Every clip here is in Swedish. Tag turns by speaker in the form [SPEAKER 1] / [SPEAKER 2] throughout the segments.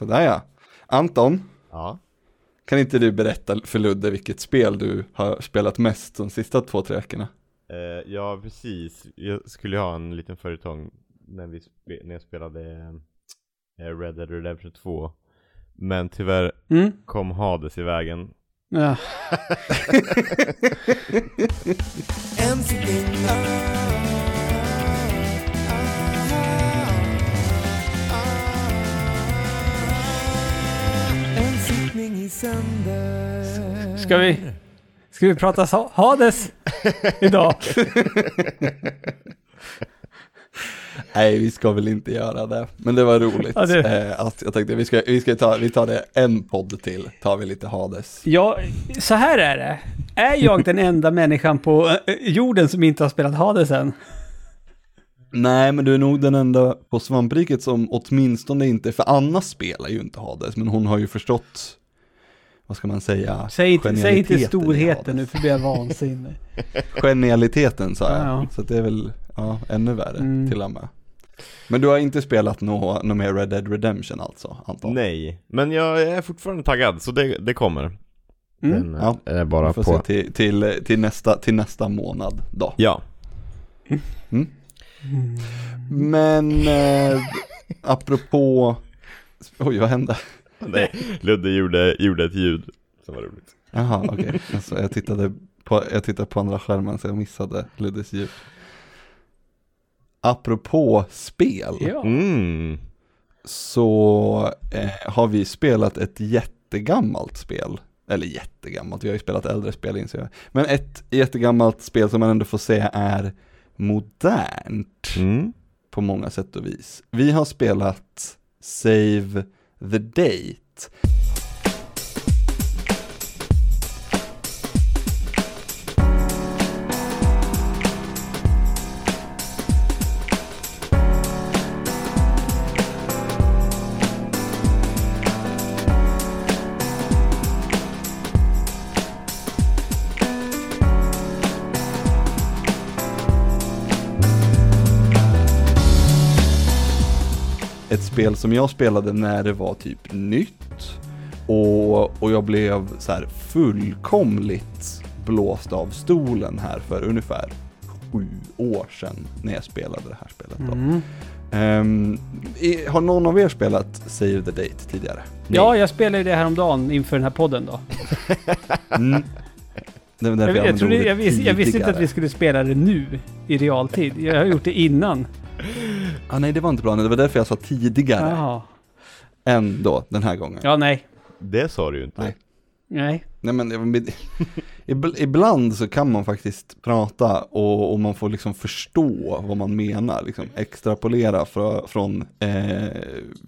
[SPEAKER 1] Sådär ja. Anton,
[SPEAKER 2] Ja.
[SPEAKER 1] kan inte du berätta för Ludde vilket spel du har spelat mest de sista två, tre veckorna?
[SPEAKER 2] Eh, ja, precis. Jag skulle ha en liten följetong när, vi spe- när jag spelade eh, Red Dead Redemption 2. Men tyvärr
[SPEAKER 3] Mm.
[SPEAKER 2] kom Hades i vägen.
[SPEAKER 3] Ja.
[SPEAKER 4] sänder
[SPEAKER 3] Ska vi, ska vi prata sa- Hades idag?
[SPEAKER 1] Nej, vi ska väl inte göra det. Men det var roligt.
[SPEAKER 3] Ja, det-
[SPEAKER 1] Eh, att jag tänkte vi ska, vi ska ta, vi tar det en podd till, tar vi lite Hades.
[SPEAKER 3] Ja, så här är det. Är jag den enda människan på eh, jorden som inte har spelat Hades än?
[SPEAKER 1] Nej, men du är nog den enda på svampriket som åtminstone inte, för Anna spelar ju inte Hades, men hon har ju förstått, vad ska man säga,
[SPEAKER 3] Säg inte, säg inte storheten nu för blir jag vansinnig.
[SPEAKER 1] Genialiteten sa jag,
[SPEAKER 3] Ja, ja.
[SPEAKER 1] så att det är väl ja, ännu värre
[SPEAKER 3] Mm.
[SPEAKER 1] till och med. Men du har inte spelat något nå mer Red Dead Redemption alltså, Anton?
[SPEAKER 2] Nej, men jag är fortfarande taggad så det, det kommer.
[SPEAKER 3] Mm.
[SPEAKER 2] Den
[SPEAKER 1] Ja,
[SPEAKER 2] är eh, bara
[SPEAKER 1] Vi får
[SPEAKER 2] på.
[SPEAKER 1] se till, till, till, nästa, till nästa månad då.
[SPEAKER 2] Ja.
[SPEAKER 1] Men eh, apropå, oj vad hände?
[SPEAKER 2] Nej, Ludde gjorde, gjorde ett ljud som var roligt.
[SPEAKER 1] Jaha, okej. Alltså, jag, tittade på, jag tittade på andra skärmen så jag missade Luddes ljud. Apropå spel
[SPEAKER 3] Ja.
[SPEAKER 2] Mm.
[SPEAKER 1] så eh, har vi spelat ett jättegammalt spel. Eller jättegammalt, vi har ju spelat äldre spel inser jag. Men ett jättegammalt spel som man ändå får säga är modernt
[SPEAKER 2] Mm.
[SPEAKER 1] på många sätt och vis. Vi har spelat Save the Date. Ett spel som jag spelade när det var typ nytt. Och, och jag blev så här fullkomligt blåst av stolen här för ungefär sju år sedan när jag spelade det här spelet. Då.
[SPEAKER 3] Mm.
[SPEAKER 1] I- har någon av er spelat Save the Date tidigare?
[SPEAKER 3] Ja, jag spelade det häromdagen inför den här podden då.
[SPEAKER 1] Mm.
[SPEAKER 3] Jag, jag, jag, visste, jag visste inte att vi skulle spela det nu i realtid. Jag har gjort det innan.
[SPEAKER 1] Ah, nej, det var inte planen. Det var därför jag sa tidigare
[SPEAKER 3] Jaha.
[SPEAKER 1] än då, den här gången.
[SPEAKER 3] Ja, nej.
[SPEAKER 2] Det sa du ju inte.
[SPEAKER 1] Nej.
[SPEAKER 3] Nej.
[SPEAKER 1] Nej men ib- ib- ibland så kan man faktiskt prata och, och man får liksom förstå vad man menar, liksom extrapolera för, från eh,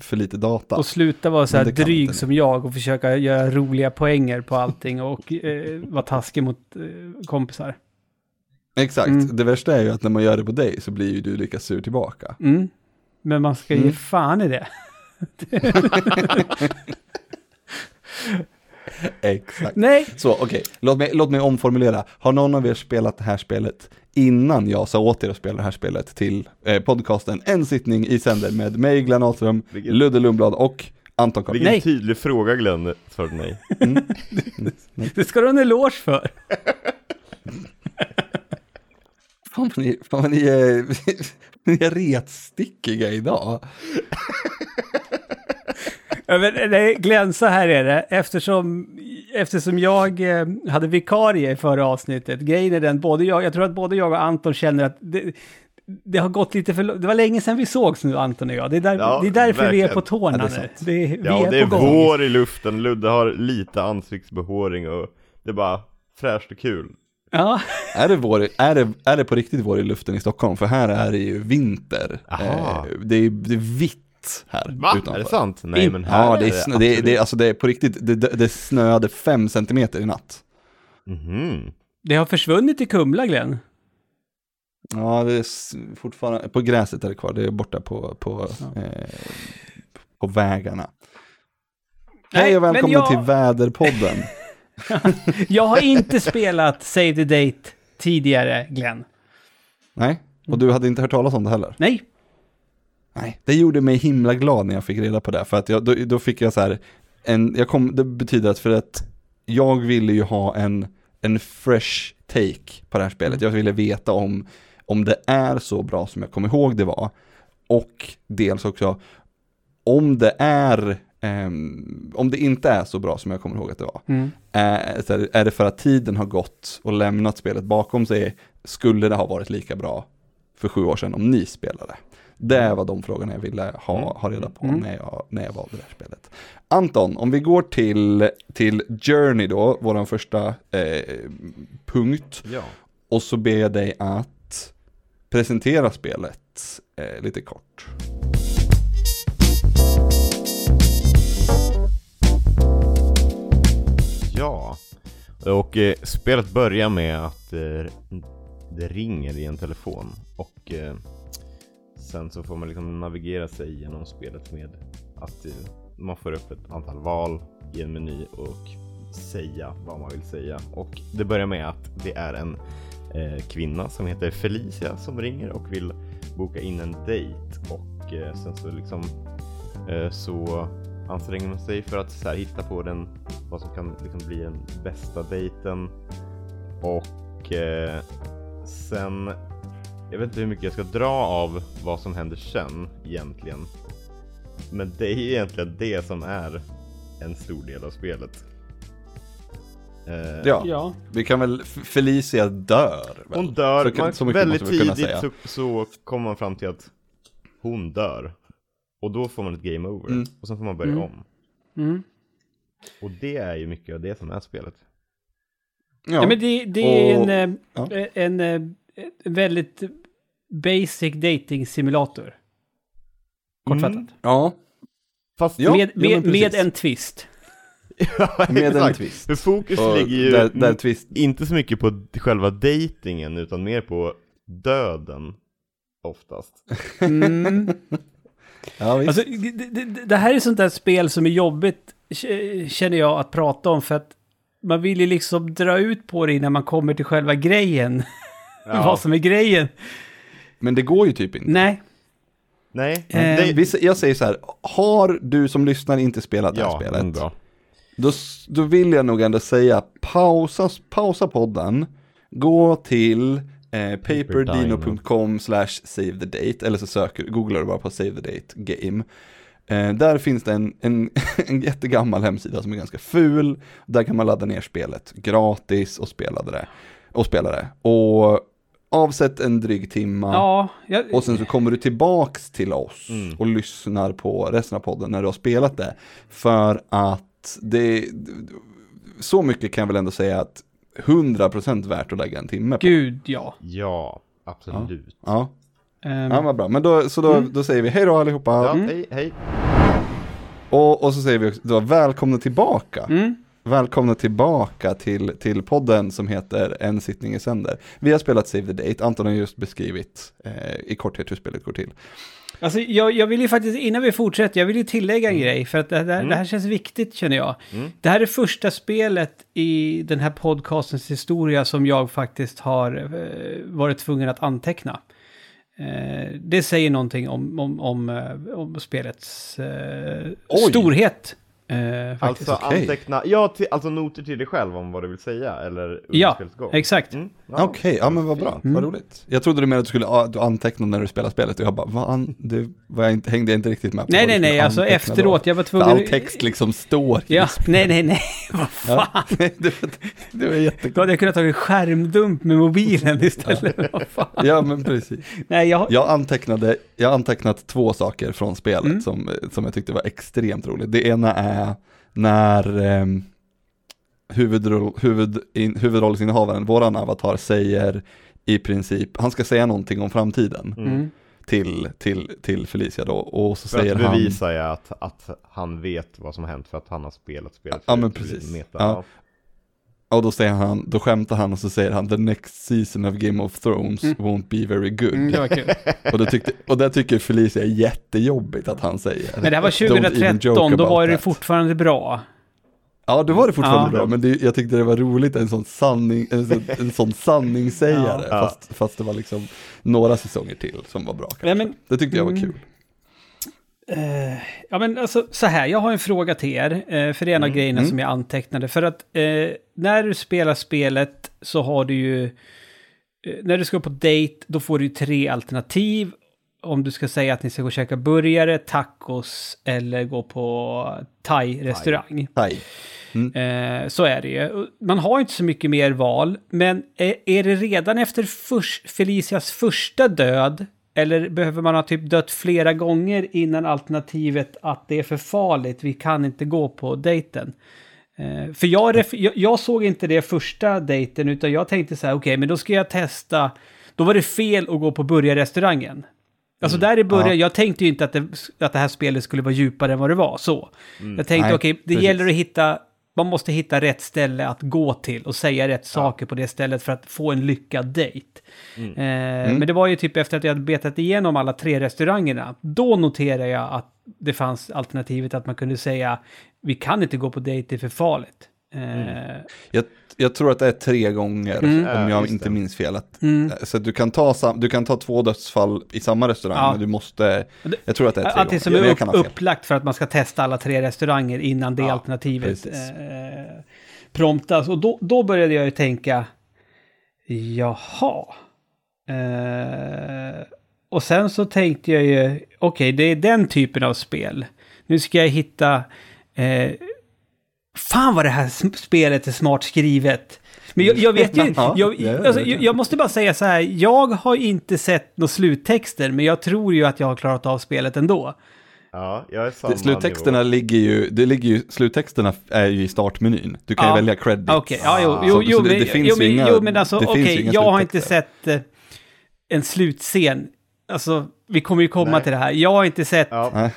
[SPEAKER 1] för lite data.
[SPEAKER 3] Och sluta vara så här dryg
[SPEAKER 1] inte
[SPEAKER 3] som jag och försöka göra roliga poänger på allting och eh, vara taskig mot eh, kompisar.
[SPEAKER 1] Exakt,
[SPEAKER 3] Mm.
[SPEAKER 1] det värsta är ju att när man gör det på dig så blir ju du lika sur tillbaka.
[SPEAKER 3] Mm. Men man ska ge
[SPEAKER 1] Mm.
[SPEAKER 3] fan i det.
[SPEAKER 1] Exakt.
[SPEAKER 3] Nej.
[SPEAKER 1] Så okej, låt, mig, låt mig omformulera. Har någon av er spelat det här spelet innan jag sa åt er att spela det här spelet till eh, podcasten En sittning i sänder med mig, Glenn Ahlström, Ludde Lundblad och Anton Karlsson.
[SPEAKER 2] Vilken
[SPEAKER 3] Nej.
[SPEAKER 2] tydlig fråga Glenn för mig.
[SPEAKER 3] Det ska du ha en eloge för.
[SPEAKER 1] Fan vad ni, fan vad ni är, ni är retstickiga idag.
[SPEAKER 3] Ja, men, nej, Glenn, så här är det. Eftersom, eftersom jag eh, hade vikarie i förra avsnittet. Grejen är den, både jag, jag tror att både jag och Anton känner att det, det har gått lite för Det var länge sedan vi sågs nu, Anton och jag. Det är, där,
[SPEAKER 2] Ja,
[SPEAKER 3] det är därför vi är på
[SPEAKER 2] verkligen.
[SPEAKER 3] tårna
[SPEAKER 1] Ja, det är
[SPEAKER 3] nu. Det är, vi
[SPEAKER 2] Ja,
[SPEAKER 3] är
[SPEAKER 2] det är vår i luften, Ludde har lite ansiktsbehåring och det är bara fräscht och kul.
[SPEAKER 3] Ja,
[SPEAKER 1] Är det, vår, är, det, är det på riktigt vår i luften i Stockholm? För här är det ju vinter. Eh, det, är, det är vitt här
[SPEAKER 2] Va?
[SPEAKER 1] utanför.
[SPEAKER 2] Är det sant? Nej men här
[SPEAKER 1] Ja, det är, snö, det, är,
[SPEAKER 2] absolut-
[SPEAKER 1] det, är, alltså det är på riktigt, det, det, det snöade fem centimeter i natt.
[SPEAKER 2] Mhm.
[SPEAKER 3] det har försvunnit i Kumla, Glenn.
[SPEAKER 1] Ja, det är fortfarande, på gräset är det kvar, det är borta på, på, eh, på vägarna.
[SPEAKER 3] Nej,
[SPEAKER 1] Hej och välkomna
[SPEAKER 3] jag-
[SPEAKER 1] till Väderpodden.
[SPEAKER 3] Jag har inte spelat Save the Date tidigare, Glenn.
[SPEAKER 1] Nej, och du hade inte hört talas om det heller?
[SPEAKER 3] Nej.
[SPEAKER 1] Nej, det gjorde mig himla glad när jag fick reda på det, för att jag, då, då fick jag så här, en, jag kom, det betyder att för att jag ville ju ha en, en fresh take på det här spelet, jag ville veta om, om det är så bra som jag kommer ihåg det var, och dels också om det är, ehm, om det inte är så bra som jag kommer ihåg att det var,
[SPEAKER 3] Mm.
[SPEAKER 1] är, så är det för att tiden har gått och lämnat spelet bakom sig, skulle det ha varit lika bra för sju år sedan om ni spelade? Det var de frågorna jag ville ha, ha reda på
[SPEAKER 3] Mm.
[SPEAKER 1] när, jag, när jag valde det här spelet. Anton, om vi går till, till Journey då, vår första eh, punkt,
[SPEAKER 2] Ja.
[SPEAKER 1] och så ber jag dig att presentera spelet eh, lite kort.
[SPEAKER 2] Ja. Och eh, spelet börjar med att eh, det ringer i en telefon. Och eh, sen så får man liksom navigera sig genom spelet med att eh, man får upp ett antal val i en meny och säga vad man vill säga. Och det börjar med att det är en eh, kvinna som heter Felicia som ringer och vill boka in en dejt. Och eh, sen så liksom eh, så anstränger man sig för att så här, hitta på den, vad som kan liksom bli den bästa dejten. Och eh, sen, jag vet inte hur mycket jag ska dra av vad som händer sen egentligen. Men det är egentligen det som är en stor del av spelet. Eh,
[SPEAKER 1] Ja,
[SPEAKER 3] Ja.
[SPEAKER 1] vi kan väl, Felicia dör väl?
[SPEAKER 2] Hon dör,
[SPEAKER 1] Så
[SPEAKER 2] man,
[SPEAKER 1] så mycket
[SPEAKER 2] väldigt tidigt så, så kommer man fram till att hon dör. Och då får man ett game over.
[SPEAKER 1] Mm.
[SPEAKER 2] Och sen får man börja
[SPEAKER 3] Mm.
[SPEAKER 2] om.
[SPEAKER 3] Mm.
[SPEAKER 2] Och det är ju mycket av det som är spelet.
[SPEAKER 3] Ja. men det, det är
[SPEAKER 1] Och-
[SPEAKER 3] en, eh,
[SPEAKER 1] ja.
[SPEAKER 3] en, eh, en väldigt basic dating simulator. Kortfattat.
[SPEAKER 2] Mm.
[SPEAKER 1] Ja,
[SPEAKER 2] Fast
[SPEAKER 1] Ja,
[SPEAKER 3] med,
[SPEAKER 1] ja,
[SPEAKER 3] med, med en twist.
[SPEAKER 2] ja,
[SPEAKER 1] med en twist.
[SPEAKER 2] För fokus
[SPEAKER 1] Och
[SPEAKER 2] ligger ju
[SPEAKER 1] där, där twist,
[SPEAKER 2] inte så mycket på själva datingen utan mer på döden. Oftast.
[SPEAKER 3] Mm.
[SPEAKER 1] ja visst.
[SPEAKER 3] Alltså, det, det, det här är sånt där spel som är jobbigt, känner jag, att prata om. För att man vill ju liksom dra ut på det innan man kommer till själva grejen. Vad som är grejen.
[SPEAKER 1] Men det går ju typ inte.
[SPEAKER 3] Nej.
[SPEAKER 2] Nej,
[SPEAKER 3] Eh,
[SPEAKER 2] det,
[SPEAKER 1] jag säger så här, har du som lyssnar inte spelat det här
[SPEAKER 2] ja,
[SPEAKER 1] spelet,
[SPEAKER 2] bra.
[SPEAKER 1] då, då vill jag nog ändå säga pausa, pausa podden, gå till eh, paperdino.com slash save the date, eller så söker, googlar du bara på save the date game. Eh, där finns det en, en, en jättegammal hemsida som är ganska ful, där kan man ladda ner spelet gratis och spela det. Och spela det. Och avsätt en dryg timma.
[SPEAKER 3] Ja, jag,
[SPEAKER 1] Och sen så kommer du tillbaks till oss
[SPEAKER 2] Mm.
[SPEAKER 1] och lyssnar på resten av podden när du har spelat det. För att det, så mycket kan jag väl ändå säga att 100% värt att lägga en timme på.
[SPEAKER 3] gud ja.
[SPEAKER 2] Ja, absolut.
[SPEAKER 1] Ja,
[SPEAKER 3] Ehm,
[SPEAKER 1] ja vad bra. Men då, så då,
[SPEAKER 3] Mm.
[SPEAKER 1] då säger vi hej då allihopa.
[SPEAKER 2] Ja,
[SPEAKER 3] Mm.
[SPEAKER 2] hej, hej.
[SPEAKER 1] Och, och så säger vi också, då, välkomna tillbaka.
[SPEAKER 3] mm.
[SPEAKER 1] Välkomna tillbaka till, till podden som heter En sittning i sänder. Vi har spelat Save the Date, Anton har just beskrivit eh, i korthet hur spelet går till.
[SPEAKER 3] Alltså, jag, jag vill ju faktiskt, innan vi fortsätter, jag vill ju tillägga en grej. För att det, här-
[SPEAKER 2] Mm.
[SPEAKER 3] det här känns viktigt, känner jag.
[SPEAKER 2] Mm.
[SPEAKER 3] Det här är första spelet i den här podcastens historia som jag faktiskt har eh, varit tvungen att anteckna. Eh, det säger någonting om, om, om, eh, om spelets eh, storhet. Eh, faktiskt.
[SPEAKER 2] Alltså
[SPEAKER 1] okej.
[SPEAKER 2] anteckna, ja, till, alltså noter till dig själv om vad du vill säga eller under
[SPEAKER 3] Ja,
[SPEAKER 2] spelets gång.
[SPEAKER 3] exakt.
[SPEAKER 2] Mm,
[SPEAKER 1] Okej, ja men vad bra,
[SPEAKER 3] Mm.
[SPEAKER 1] vad roligt. Jag trodde du menade att du skulle ja, du anteckna när du spelar spelet och jag bara, vad an, det var jag inte, hängde jag inte riktigt med på.
[SPEAKER 3] Nej, nej, nej, alltså efteråt,
[SPEAKER 1] då.
[SPEAKER 3] jag var
[SPEAKER 1] För
[SPEAKER 3] tvungen...
[SPEAKER 1] all text liksom står
[SPEAKER 3] Ja, nej, nej, nej, vad fan.
[SPEAKER 1] Ja, nej, det, var, det var
[SPEAKER 3] Då
[SPEAKER 1] jättekul.
[SPEAKER 3] hade jag kunnat ta en skärmdump med mobilen istället. Fan.
[SPEAKER 1] Ja men precis.
[SPEAKER 3] Nej, jag...
[SPEAKER 1] Jag antecknade, jag har antecknat två saker från spelet
[SPEAKER 3] Mm.
[SPEAKER 1] som, som jag tyckte var extremt roligt. Det ena är när eh, huvudroll, huvud, in, huvudrollsinnehavaren, våran avatar, säger i princip, han ska säga någonting om framtiden
[SPEAKER 2] Mm.
[SPEAKER 3] Mm.
[SPEAKER 1] till, till, till Felicia då, och så
[SPEAKER 2] För
[SPEAKER 1] säger
[SPEAKER 2] att
[SPEAKER 1] han
[SPEAKER 2] bevisa ja, att, att han vet vad som har hänt för att han har spelat spelet.
[SPEAKER 1] Ja, men precis.
[SPEAKER 2] Meta.
[SPEAKER 1] Ja. Och då säger han, då skämtar han och så säger han the next season of Game of Thrones
[SPEAKER 3] Mm.
[SPEAKER 1] won't be very good.
[SPEAKER 3] Mm, det var kul.
[SPEAKER 1] Och, det tyckte, och det tycker Felicia är jättejobbigt att han säger.
[SPEAKER 3] Men det här var
[SPEAKER 1] Don't even joke
[SPEAKER 3] 2013, då var det
[SPEAKER 1] that.
[SPEAKER 3] fortfarande bra.
[SPEAKER 1] Ja, då var det fortfarande
[SPEAKER 3] Ja.
[SPEAKER 1] bra, men det, jag tyckte det var roligt, en sån, sanning, en sån, en sån sanningssägare,
[SPEAKER 2] Ja.
[SPEAKER 1] fast, fast det var liksom några säsonger till som var bra.
[SPEAKER 3] Nej, men-
[SPEAKER 1] det tyckte jag var
[SPEAKER 3] Mm.
[SPEAKER 1] kul.
[SPEAKER 3] Eh, ja, men alltså så här, jag har en fråga till er. Eh, för det är en av grejerna
[SPEAKER 1] Mm.
[SPEAKER 3] som jag antecknade. För att eh, när du spelar spelet så har du ju... När du ska på dejt, då får du ju tre alternativ. Om du ska säga att ni ska gå och käka burgare, tacos eller gå på thai-restaurang.
[SPEAKER 1] Thai.
[SPEAKER 3] Eh, så är det ju. Man har inte så mycket mer val, men är, det redan efter förs- Felicias första död, eller behöver man ha typ dött flera gånger innan alternativet att det är för farligt, vi kan inte gå på dejten? Eh, för jag, jag, såg inte det första dejten, utan jag tänkte så här, okej, men då ska jag testa. Då var det fel att gå på burgarrestaurangen. Alltså där i början,
[SPEAKER 1] Ja.
[SPEAKER 3] jag tänkte ju inte att det, att det här spelet skulle vara djupare än vad det var, så. Jag tänkte, okej, det
[SPEAKER 1] precis.
[SPEAKER 3] gäller att hitta, man måste hitta rätt ställe att gå till och säga rätt saker på det stället för att få en lyckad dejt. Eh, Men det var ju typ efter att jag hade betat igenom alla tre restaurangerna, då noterade jag att det fanns alternativet att man kunde säga, vi kan inte gå på dejt, det är för farligt. Eh,
[SPEAKER 1] Jag, jag tror att det är tre gånger,
[SPEAKER 3] Mm.
[SPEAKER 1] om
[SPEAKER 2] Ja,
[SPEAKER 1] jag inte
[SPEAKER 2] det.
[SPEAKER 1] minns fel. Att,
[SPEAKER 3] Mm.
[SPEAKER 1] Så att du kan, ta, du kan ta två dödsfall i samma restaurang,
[SPEAKER 3] Ja.
[SPEAKER 1] men du måste...
[SPEAKER 3] Det-
[SPEAKER 1] Jag tror att det är tre
[SPEAKER 3] Att det som
[SPEAKER 1] gånger.
[SPEAKER 3] är upp, upplagt för att man ska testa alla tre restauranger innan det
[SPEAKER 1] Ja,
[SPEAKER 3] alternativet eh, promptas. Och då, då började jag ju tänka, jaha. Eh, och sen så tänkte jag ju, okej, det är den typen av spel. Nu ska jag hitta... Eh, fan vad det här spelet är smart skrivet. Men jag, jag vet ju,
[SPEAKER 1] Ja,
[SPEAKER 3] jag,
[SPEAKER 1] ja,
[SPEAKER 3] alltså,
[SPEAKER 1] ja.
[SPEAKER 3] jag, måste bara säga så här, jag har inte sett några sluttexter, men jag tror ju att jag har klarat av spelet ändå.
[SPEAKER 2] Ja, jag är samma
[SPEAKER 1] Det, sluttexterna ligger ju, det ligger ju, sluttexterna är ju i startmenyn. Du kan
[SPEAKER 3] Ja.
[SPEAKER 1] ju välja credits.
[SPEAKER 3] Okej, ja, jo,
[SPEAKER 1] Så-
[SPEAKER 3] jo,
[SPEAKER 1] så
[SPEAKER 3] jo,
[SPEAKER 1] det-
[SPEAKER 3] men,
[SPEAKER 1] det finns
[SPEAKER 3] jo,
[SPEAKER 1] inga-
[SPEAKER 3] jo, men alltså
[SPEAKER 1] det finns ju
[SPEAKER 3] okej,
[SPEAKER 1] inga
[SPEAKER 3] jag har inte sett eh, en slutscen. Alltså, vi kommer ju komma
[SPEAKER 2] Nej.
[SPEAKER 3] till det här. Jag har inte sett...
[SPEAKER 2] Ja,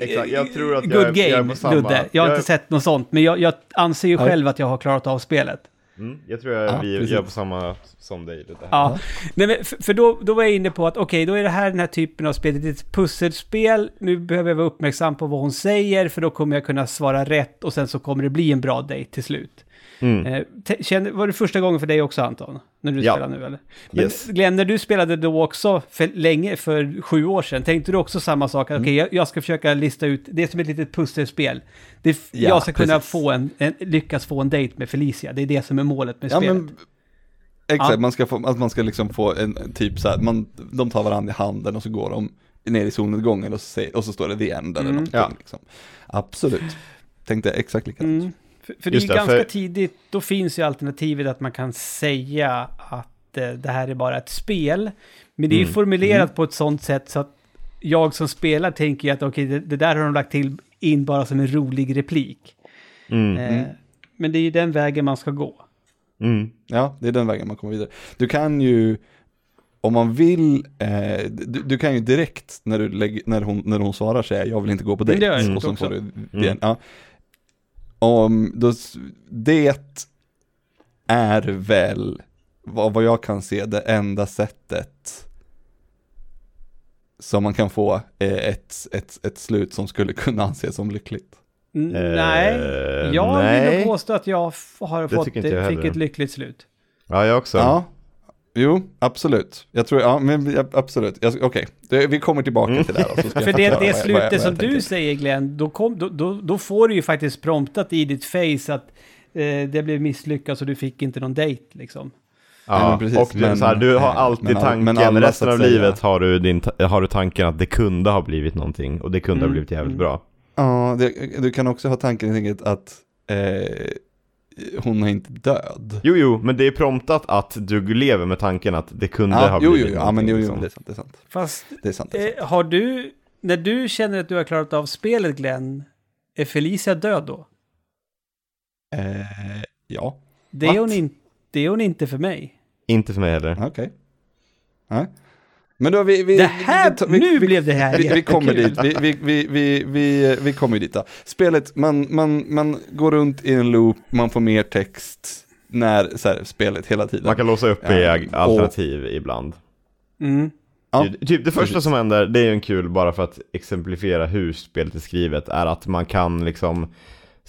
[SPEAKER 2] Exakt, jag tror att jag
[SPEAKER 3] Good
[SPEAKER 2] är- jag är
[SPEAKER 3] game,
[SPEAKER 2] på samma.
[SPEAKER 3] Ludde. Jag har
[SPEAKER 2] Jag
[SPEAKER 3] inte
[SPEAKER 2] är-
[SPEAKER 3] sett något sånt, men jag, jag anser ju
[SPEAKER 1] Nej.
[SPEAKER 3] själv att jag har klarat av spelet.
[SPEAKER 2] mm, jag tror jag,
[SPEAKER 1] Ja,
[SPEAKER 2] vi
[SPEAKER 1] precis.
[SPEAKER 2] jag är på samma som dig här.
[SPEAKER 3] Ja, Nej, men för, för då, då var jag inne på att okej, då är det här den här typen av spel. Det är ett pusselspel. Nu behöver jag vara uppmärksam på vad hon säger, för då kommer jag kunna svara rätt och sen så kommer det bli en bra dejt till slut.
[SPEAKER 2] Mm.
[SPEAKER 3] Eh, kände, var det första gången för dig också Anton? När du
[SPEAKER 2] Ja.
[SPEAKER 3] spelar nu eller? Men
[SPEAKER 2] Yes.
[SPEAKER 3] Glenn, när du spelade då också för länge, för sju år sedan, tänkte du också samma sak?
[SPEAKER 1] Mm.
[SPEAKER 3] Okej, jag, jag ska försöka lista ut, det är som ett litet pusselspel. Det,
[SPEAKER 1] Ja,
[SPEAKER 3] jag ska kunna få en, en, lyckas få en dejt med Felicia, det är det som är målet med
[SPEAKER 1] Ja,
[SPEAKER 3] spelet.
[SPEAKER 1] men, exakt,
[SPEAKER 3] Ja.
[SPEAKER 1] man ska, få, man ska liksom få en en typ så här, man, de tar varandra i handen och så går de ner i solnedgången och så, säger, och så står det the end eller
[SPEAKER 3] Mm.
[SPEAKER 1] någonting.
[SPEAKER 2] Ja.
[SPEAKER 1] Liksom. Absolut, tänkte exakt likadant.
[SPEAKER 3] Mm. För, för det är ju
[SPEAKER 2] det,
[SPEAKER 3] ganska
[SPEAKER 2] för-
[SPEAKER 3] tidigt, då finns ju alternativet att man kan säga att eh, det här är bara ett spel. Men det är ju
[SPEAKER 2] Mm.
[SPEAKER 3] formulerat på ett sånt sätt så att jag som spelar tänker ju att okej, det, det där har de lagt till in bara som en rolig replik.
[SPEAKER 2] Mm.
[SPEAKER 3] Eh, Men det är ju den vägen man ska gå.
[SPEAKER 2] Mm.
[SPEAKER 1] Ja, det är den vägen man kommer vidare. Du kan ju, om man vill, eh, du, du kan ju direkt när, du lägger, när, hon, när hon svarar säga jag vill inte gå på dejt.
[SPEAKER 3] jag
[SPEAKER 1] och
[SPEAKER 3] också.
[SPEAKER 1] får du
[SPEAKER 2] Mm.
[SPEAKER 1] det. Ja. Om, då, det är väl, vad, vad jag kan se, det enda sättet som man kan få eh, ett, ett, ett slut som skulle kunna anses som lyckligt.
[SPEAKER 3] N-
[SPEAKER 2] Eh,
[SPEAKER 3] nej, jag vill
[SPEAKER 2] nej.
[SPEAKER 3] nog påstå att jag har
[SPEAKER 2] Det
[SPEAKER 3] fått,
[SPEAKER 2] jag
[SPEAKER 3] fick ett lyckligt slut.
[SPEAKER 2] Ja, jag också.
[SPEAKER 1] Ja, jo, absolut. Jag tror, ja, men ja, absolut. Jag- Okej, Det- vi kommer tillbaka till det här. jag
[SPEAKER 3] För det, det
[SPEAKER 1] vad jag- vad jag-
[SPEAKER 3] slutet
[SPEAKER 1] vad
[SPEAKER 3] som
[SPEAKER 1] jag
[SPEAKER 3] du säger Glenn, då, kom, då, då, då får du ju faktiskt promptat i ditt face att eh, det blev misslyckat så du fick inte någon dejt liksom.
[SPEAKER 1] Ja,
[SPEAKER 2] Ja,
[SPEAKER 1] men precis,
[SPEAKER 2] och du,
[SPEAKER 1] men-
[SPEAKER 2] så här, du har alltid
[SPEAKER 1] men
[SPEAKER 2] tanken,
[SPEAKER 1] men alla,
[SPEAKER 2] resten av livet har du, din, har du tanken att det kunde ha blivit någonting och det kunde ha
[SPEAKER 3] Mm,
[SPEAKER 2] blivit jävligt
[SPEAKER 3] mm.
[SPEAKER 2] bra.
[SPEAKER 1] Ja, det, du kan också ha tanken att eh, hon är inte död.
[SPEAKER 2] Jo, jo, men det är promptat att du lever med tanken att det kunde
[SPEAKER 1] Ja,
[SPEAKER 2] ha
[SPEAKER 1] jo,
[SPEAKER 2] blivit
[SPEAKER 1] jo, jo, ja, men jo, jo,
[SPEAKER 2] liksom.
[SPEAKER 1] det är sant, det är sant.
[SPEAKER 3] Fast
[SPEAKER 1] Det är sant. Det är sant.
[SPEAKER 3] eh, har du, när du känner att du har klarat av spelet Glenn, är Felicia död då?
[SPEAKER 2] Eh.
[SPEAKER 1] Ja,
[SPEAKER 3] Det är,
[SPEAKER 1] What?
[SPEAKER 3] hon in, det är hon inte för mig.
[SPEAKER 2] Inte för mig heller.
[SPEAKER 1] okej. Nej. Men då vi, vi,
[SPEAKER 3] Det här,
[SPEAKER 1] vi, vi,
[SPEAKER 3] nu
[SPEAKER 1] vi,
[SPEAKER 3] blev det här
[SPEAKER 1] vi, vi kommer dit, vi, vi, vi, vi, vi, vi kommer dit då. Spelet, man, man, man går runt i en loop, man får mer text när så här, spelet hela tiden.
[SPEAKER 2] Man kan låsa upp i alternativ ibland.
[SPEAKER 3] Mm.
[SPEAKER 1] Ja,
[SPEAKER 2] Typ- det första som händer, det är ju en kul bara för att exemplifiera hur spelet är skrivet, är att man kan liksom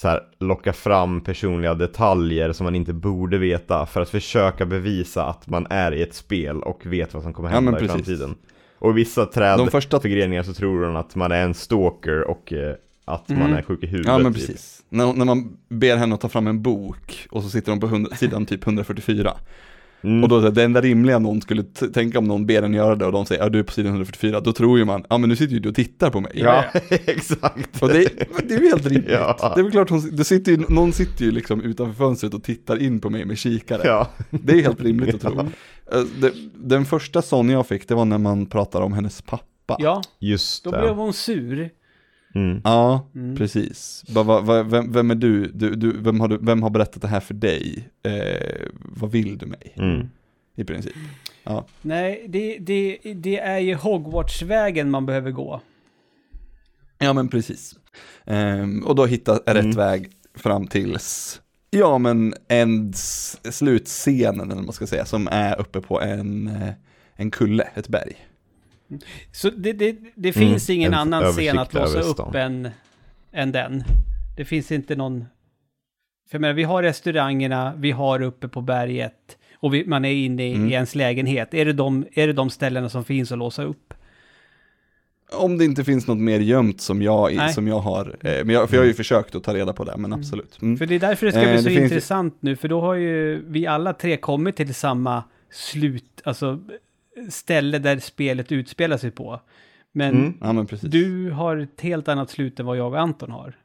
[SPEAKER 2] så här, locka fram personliga detaljer som man inte borde veta för att försöka bevisa att man är i ett spel och vet vad som kommer
[SPEAKER 1] Ja,
[SPEAKER 2] hända
[SPEAKER 1] men
[SPEAKER 2] i framtiden. Och vissa
[SPEAKER 1] De första-
[SPEAKER 2] trädförgreningar så tror de att man är en stalker och eh, att man
[SPEAKER 3] Mm.
[SPEAKER 2] är sjuk i huvudet.
[SPEAKER 1] Ja men
[SPEAKER 2] typ.
[SPEAKER 1] precis. När, när man ber henne att ta fram en bok och så sitter de på 100, sidan typ 144.
[SPEAKER 2] Mm.
[SPEAKER 1] Och då är det enda rimliga någon skulle tänka om någon ber en göra det och de säger ja du är på sidan 144, då tror ju man, ja men nu sitter ju du och tittar på mig.
[SPEAKER 2] Ja, exakt.
[SPEAKER 1] Och det, det är ju helt rimligt.
[SPEAKER 2] Ja.
[SPEAKER 1] Det är väl klart, hon, det sitter ju, någon sitter ju liksom utanför fönstret och tittar in på mig med kikare.
[SPEAKER 2] Ja.
[SPEAKER 1] Det är helt rimligt att tro. Eh, det, den första sån jag fick, det var när man pratade om hennes pappa.
[SPEAKER 3] Ja,
[SPEAKER 2] Just
[SPEAKER 3] då
[SPEAKER 2] det.
[SPEAKER 3] blev hon sur.
[SPEAKER 2] Mm.
[SPEAKER 1] Ja,
[SPEAKER 3] Mm.
[SPEAKER 1] precis. Va, va, va, vem, vem är du? du, du, vem, har du? Vem har berättat det här för dig? Eh, vad vill du mig?
[SPEAKER 2] Mm.
[SPEAKER 1] I princip. Ja.
[SPEAKER 3] Nej, det, det, det är ju Hogwarts-vägen man behöver gå.
[SPEAKER 1] ja, men precis. Ehm, och då hitta rätt
[SPEAKER 2] Mm.
[SPEAKER 1] väg fram tills, ja men en s- slutscenen eller vad man ska säga, som är uppe på en, eh, en kulle, ett berg.
[SPEAKER 3] Så det, det, det
[SPEAKER 2] Mm,
[SPEAKER 3] finns ingen
[SPEAKER 2] en
[SPEAKER 3] annan scen att låsa upp än, än den. Det finns inte någon... För jag menar, vi har restaurangerna, vi har uppe på berget och vi, man är inne i,
[SPEAKER 1] Mm.
[SPEAKER 3] i ens lägenhet. Är det, de, är det de ställena som finns att låsa upp?
[SPEAKER 1] Om det inte finns något mer gömt som jag,
[SPEAKER 3] Nej.
[SPEAKER 1] som jag har, eh, men jag, för jag har ju försökt att ta reda på det, men absolut. Mm.
[SPEAKER 3] För det är därför det ska
[SPEAKER 1] Eh,
[SPEAKER 3] bli så
[SPEAKER 1] det finns ju-
[SPEAKER 3] intressant nu, för då har ju vi alla tre kommit till samma slut, alltså ställe där spelet utspelar sig på. Men
[SPEAKER 2] Mm.
[SPEAKER 1] Ja men
[SPEAKER 3] du har ett helt annat slut än vad jag och Anton har.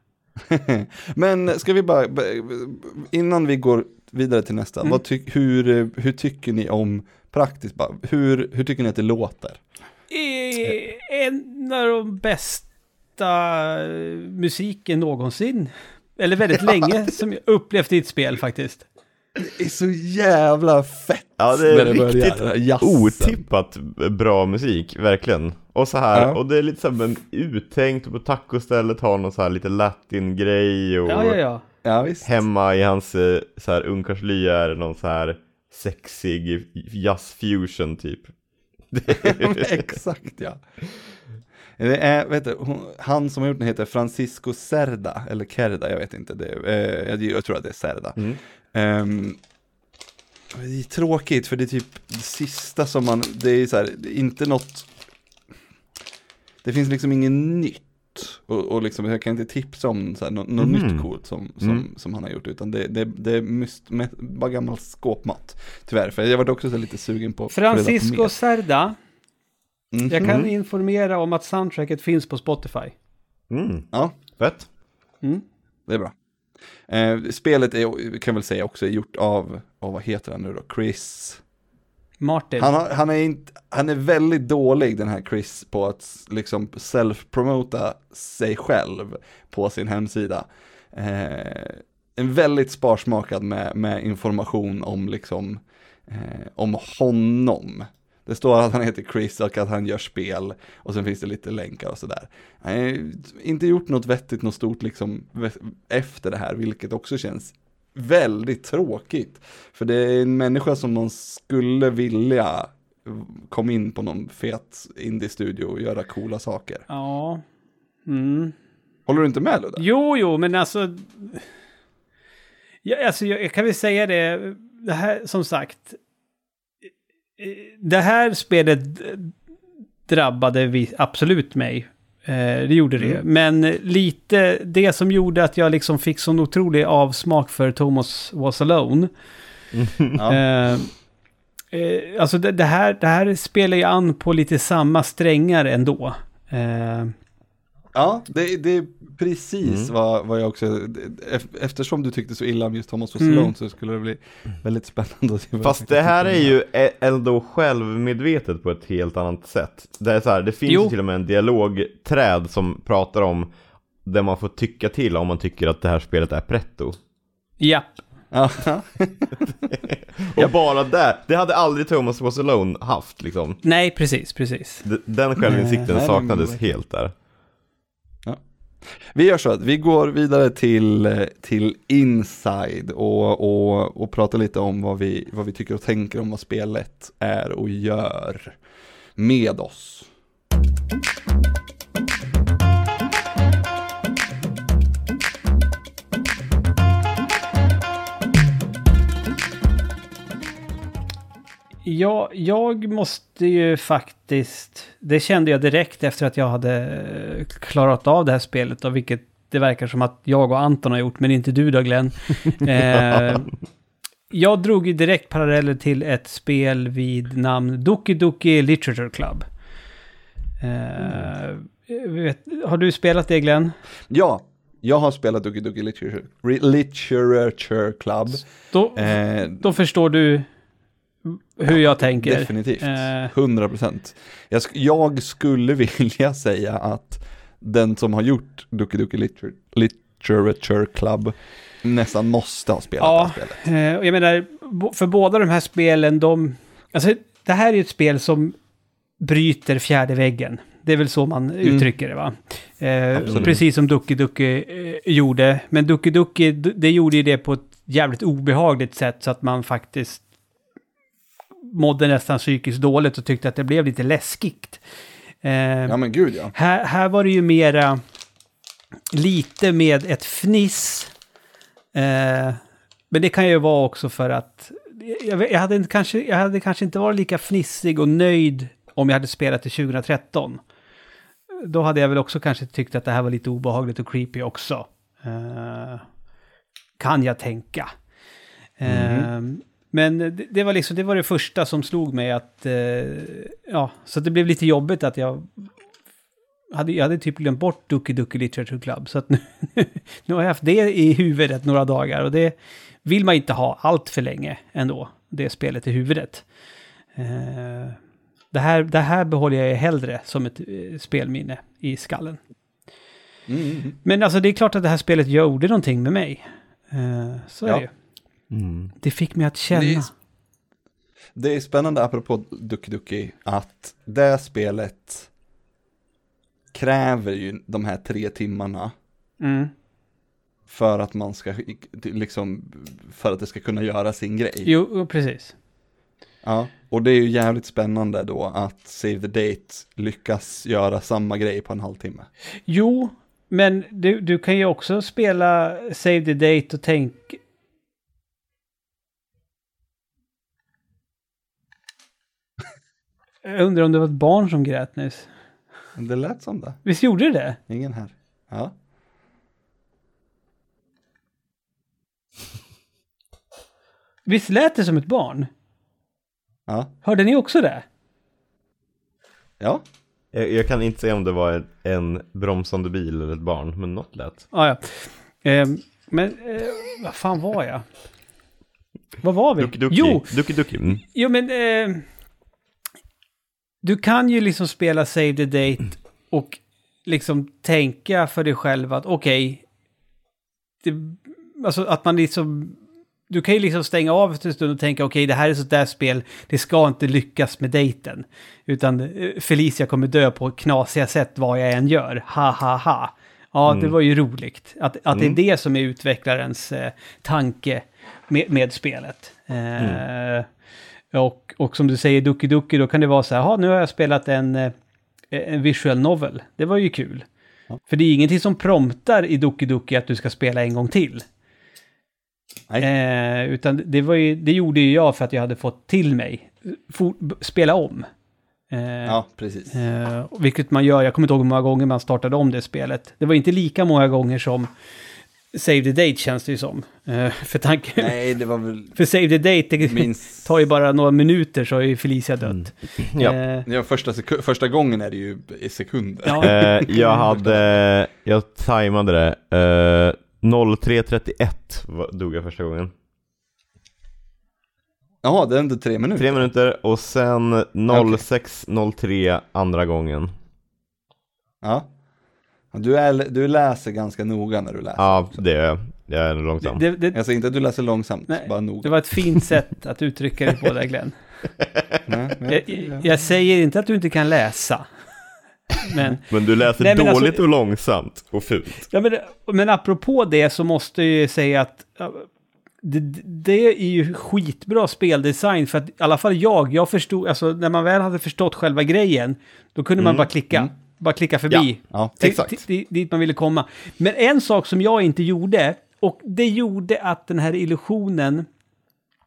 [SPEAKER 1] Men ska vi bara, innan vi går vidare till nästa,
[SPEAKER 3] Mm.
[SPEAKER 1] ty, hur, hur tycker ni om praktiskt, hur, hur tycker ni att det låter?
[SPEAKER 3] En av de bästa eh, musiken någonsin. Eller väldigt länge som jag upplevt i ett spel faktiskt.
[SPEAKER 1] Det är så jävla fett
[SPEAKER 2] Ja, det är
[SPEAKER 1] när det
[SPEAKER 2] riktigt. Otippat bra musik, verkligen. Och så här,
[SPEAKER 1] Ja.
[SPEAKER 2] och det är lite så här, men uttänkt på tacostället har någon så här lite latin-grej och
[SPEAKER 3] Ja, ja, ja.
[SPEAKER 1] Ja visst.
[SPEAKER 2] hemma i hans eh, så här ungkarlslya är det någon så här sexig jazz-fusion typ.
[SPEAKER 1] Exakt ja. Det är, vet du, han som har gjort den heter Francisco Cerda, eller Kerda, jag vet inte. Det, eh, jag, jag tror att det är Cerda.
[SPEAKER 2] Mm.
[SPEAKER 1] Ehm, det är tråkigt för det är typ det sista som man, det är så här, det är inte något, det finns liksom ingen nytt. Och, och liksom, jag kan inte tipsa om så här, något, något
[SPEAKER 2] Mhm.
[SPEAKER 1] nytt coolt som, som,
[SPEAKER 2] Mm.
[SPEAKER 1] som han har gjort, utan det, det, det är myst, med, bara gammal skåpmat. Tyvärr, för jag var också så lite sugen på
[SPEAKER 3] Francisco. Cerda.
[SPEAKER 1] Mhm.
[SPEAKER 3] Jag kan informera om att soundtracket finns på Spotify.
[SPEAKER 2] Mm.
[SPEAKER 1] Ja,
[SPEAKER 2] Fett.
[SPEAKER 3] Mm.
[SPEAKER 1] det är bra. Eh, spelet är, kan jag väl säga också, är gjort av, av, vad heter han nu då, Chris?
[SPEAKER 3] Martin.
[SPEAKER 1] Han, har, han, är inte, han är väldigt dålig den här Chris på att liksom self-promota sig själv på sin hemsida. Eh, en väldigt sparsmakad med, med information om liksom eh, om honom. Det står att han heter Chris och att han gör spel och sen finns det lite länkar och sådär. Han har inte gjort något vettigt, något stort liksom efter det här, vilket också känns väldigt tråkigt. För det är en människa som man skulle vilja komma in på någon fet indie-studio och göra coola saker.
[SPEAKER 3] Ja. Mm.
[SPEAKER 1] Håller du inte med Ludde?
[SPEAKER 3] Jo, jo, men alltså... Ja, alltså jag, jag kan väl säga det, det här som sagt. Det här spelet drabbade vi absolut mig. Eh, det gjorde det.
[SPEAKER 1] Mm.
[SPEAKER 3] Men lite det som gjorde att jag liksom fick sån otrolig avsmak för Thomas Was Alone.
[SPEAKER 1] Ja.
[SPEAKER 3] Eh, eh, alltså det, det, här, det här spelar ju an på lite samma strängar ändå. Eh,
[SPEAKER 1] Ja, det, det är precis
[SPEAKER 2] Mm.
[SPEAKER 1] vad, vad jag också, ef- eftersom du tyckte så illa om just Thomas
[SPEAKER 3] Mm.
[SPEAKER 1] Wasselone så skulle det bli väldigt spännande att se
[SPEAKER 2] Fast det här är ju e- ändå självmedvetet på ett helt annat sätt. Det är så här, det finns
[SPEAKER 3] Jo.
[SPEAKER 2] ju till och med en dialogträd som pratar om där man får tycka till om man tycker att det här spelet är pretto.
[SPEAKER 3] ja,
[SPEAKER 2] Och bara där, det hade aldrig Thomas Was Alone haft liksom.
[SPEAKER 3] nej precis, precis.
[SPEAKER 2] Den självinsikten
[SPEAKER 1] Nej,
[SPEAKER 2] saknades helt där.
[SPEAKER 1] Vi gör så att vi går vidare till, eh, till Inside och, och, och pratar lite om vad vi, vad vi tycker och tänker om vad spelet är och gör med oss.
[SPEAKER 3] Ja, jag måste ju faktiskt... Det kände jag direkt efter att jag hade eh, klarat av det här spelet, och vilket det verkar som att jag och Anton har gjort, men inte du då Glenn. eh, jag drog ju direkt paralleller till ett spel vid namn Doki Doki Literature Club. Eh, vet, har du spelat det Glenn?
[SPEAKER 1] Ja, jag har spelat Duki Duki Literature, Re- Literature Club.
[SPEAKER 3] Då,
[SPEAKER 1] Eh,
[SPEAKER 3] då förstår du hur jag tänker.
[SPEAKER 1] definitivt,
[SPEAKER 3] Eh.
[SPEAKER 1] 100 procent. Jag, sk- jag skulle vilja säga att den som har gjort Duki Duki Liter- Literature Club nästan måste ha spelat
[SPEAKER 3] Ja.
[SPEAKER 1] det här spelet.
[SPEAKER 3] Eh, och jag menar, för båda de här spelen, de... Alltså, det här är ju ett spel som bryter fjärde väggen. Det är väl så man uttrycker det va? Eh, precis som Duki Duki eh, gjorde. Men Duki Duki, d- det gjorde ju det på ett jävligt obehagligt sätt så att man faktiskt mådde nästan psykiskt dåligt och tyckte att det blev lite läskigt. Eh,
[SPEAKER 1] Ja men gud ja.
[SPEAKER 3] här, här var det ju mera lite med ett fniss. Eh, men det kan ju vara också för att jag, jag, hade inte, kanske, jag hade kanske inte varit lika fnissig och nöjd om jag hade spelat det 2013. Då hade jag väl också kanske tyckt att det här var lite obehagligt och creepy också. Eh, kan jag tänka. Eh, men det, det var liksom, det var det första som slog mig att, eh, ja, så det blev lite jobbigt att jag hade, jag hade typ glömt bort Duki Duki Literature Club. Så att nu, nu har jag haft det i huvudet några dagar och det vill man inte ha allt för länge ändå, det spelet i huvudet. Eh, det, här, det här behåller jag hellre som ett eh, spelminne i skallen.
[SPEAKER 1] Mm, mm.
[SPEAKER 3] Men alltså det är klart att det här spelet gjorde någonting med mig. Eh, så är
[SPEAKER 1] Ja.
[SPEAKER 3] det ju.
[SPEAKER 2] Mm.
[SPEAKER 3] Det fick mig att känna.
[SPEAKER 1] Det är- Det är spännande apropå Duki Duki att det spelet kräver ju de här tre timmarna
[SPEAKER 3] Mm.
[SPEAKER 1] för att man ska, liksom, för att det ska kunna göra sin grej.
[SPEAKER 3] Jo, jo, precis.
[SPEAKER 1] Ja, och det är ju jävligt spännande då att Save the Date lyckas göra samma grej på en halvtimme.
[SPEAKER 3] Jo, men du, du kan ju också spela Save the Date och tänk... Jag undrar om det var ett barn som grät nyss.
[SPEAKER 1] Det lät som det.
[SPEAKER 3] Visst gjorde det det?
[SPEAKER 1] Ingen här. Ja.
[SPEAKER 3] Visst lät det som ett barn?
[SPEAKER 1] Ja.
[SPEAKER 3] Hörde ni också det?
[SPEAKER 1] Ja.
[SPEAKER 2] Jag, jag kan inte säga om det var en, en bromsande bil eller ett barn, men något lät.
[SPEAKER 3] Ah, ja, Ehm, Men eh, vad fan var jag? Vad var vi?
[SPEAKER 2] Duki Duki.
[SPEAKER 3] Jo,
[SPEAKER 2] Duki Duki. Mm.
[SPEAKER 3] Jo, men... Eh, du kan ju liksom spela Save the Date och liksom tänka för dig själv att okej... det- alltså att man liksom... Du kan ju liksom stänga av efter en stund och tänka okej, det här är sånt där spel, det ska inte lyckas med dejten. Utan eh, Felicia kommer dö på knasiga sätt vad jag än gör. Ha, ha, ha. Ja, det var ju roligt. Att, att det är det som är utvecklarens eh, tanke med, med spelet. Eh, och, och som du säger, Duki Duki, då kan det vara så här, "Jaha, nu har jag spelat en, eh, en visual novel. Det var ju kul. För det är ingenting som promptar i Duki Duki att du ska spela en gång till.
[SPEAKER 1] Nej.
[SPEAKER 3] Eh, utan det, var ju, det gjorde ju jag för att jag hade fått till mig. For, spela om. Eh,
[SPEAKER 1] Ja, precis.
[SPEAKER 3] Eh, vilket man gör, jag kommer inte ihåg hur många gånger man startade om det spelet. Det var inte lika många gånger som Save the Date känns det ju som. Eh, för tanken...
[SPEAKER 1] Nej, det var väl
[SPEAKER 3] För Save the Date, det
[SPEAKER 1] minst...
[SPEAKER 3] tar ju bara några minuter så är ju Felicia dött.
[SPEAKER 2] Ja.
[SPEAKER 3] Eh,
[SPEAKER 1] Ja, första, första gången är det ju i sekunder.
[SPEAKER 3] ja.
[SPEAKER 2] Eh, jag hade, jag tajmade det. Eh, 03.31 var- dog jag första gången.
[SPEAKER 1] Ja, det är ändå tre minuter.
[SPEAKER 2] Tre minuter och sen 06.03 andra gången.
[SPEAKER 1] Ja. Du, är, du läser ganska noga när du läser.
[SPEAKER 2] Ja, det är jag. Jag är långsam.
[SPEAKER 3] det, det,
[SPEAKER 1] Jag säger inte att du läser långsamt,
[SPEAKER 3] Nej,
[SPEAKER 1] bara noga.
[SPEAKER 3] det var ett fint sätt att uttrycka det på där Glenn.
[SPEAKER 1] Nej, nej,
[SPEAKER 3] Jag, jag säger inte att du inte kan läsa. Men,
[SPEAKER 2] Men du läser
[SPEAKER 3] Nej, men alltså-
[SPEAKER 2] dåligt och långsamt och fult.
[SPEAKER 3] ja, men, men apropå det så måste jag ju säga att det, det är ju skitbra speldesign för att i alla fall jag, jag förstod, alltså när man väl hade förstått själva grejen, då kunde man bara klicka, bara klicka förbi.
[SPEAKER 1] Ja,
[SPEAKER 3] till,
[SPEAKER 1] exakt.
[SPEAKER 3] till, dit man ville komma. Men en sak som jag inte gjorde, och det gjorde att den här illusionen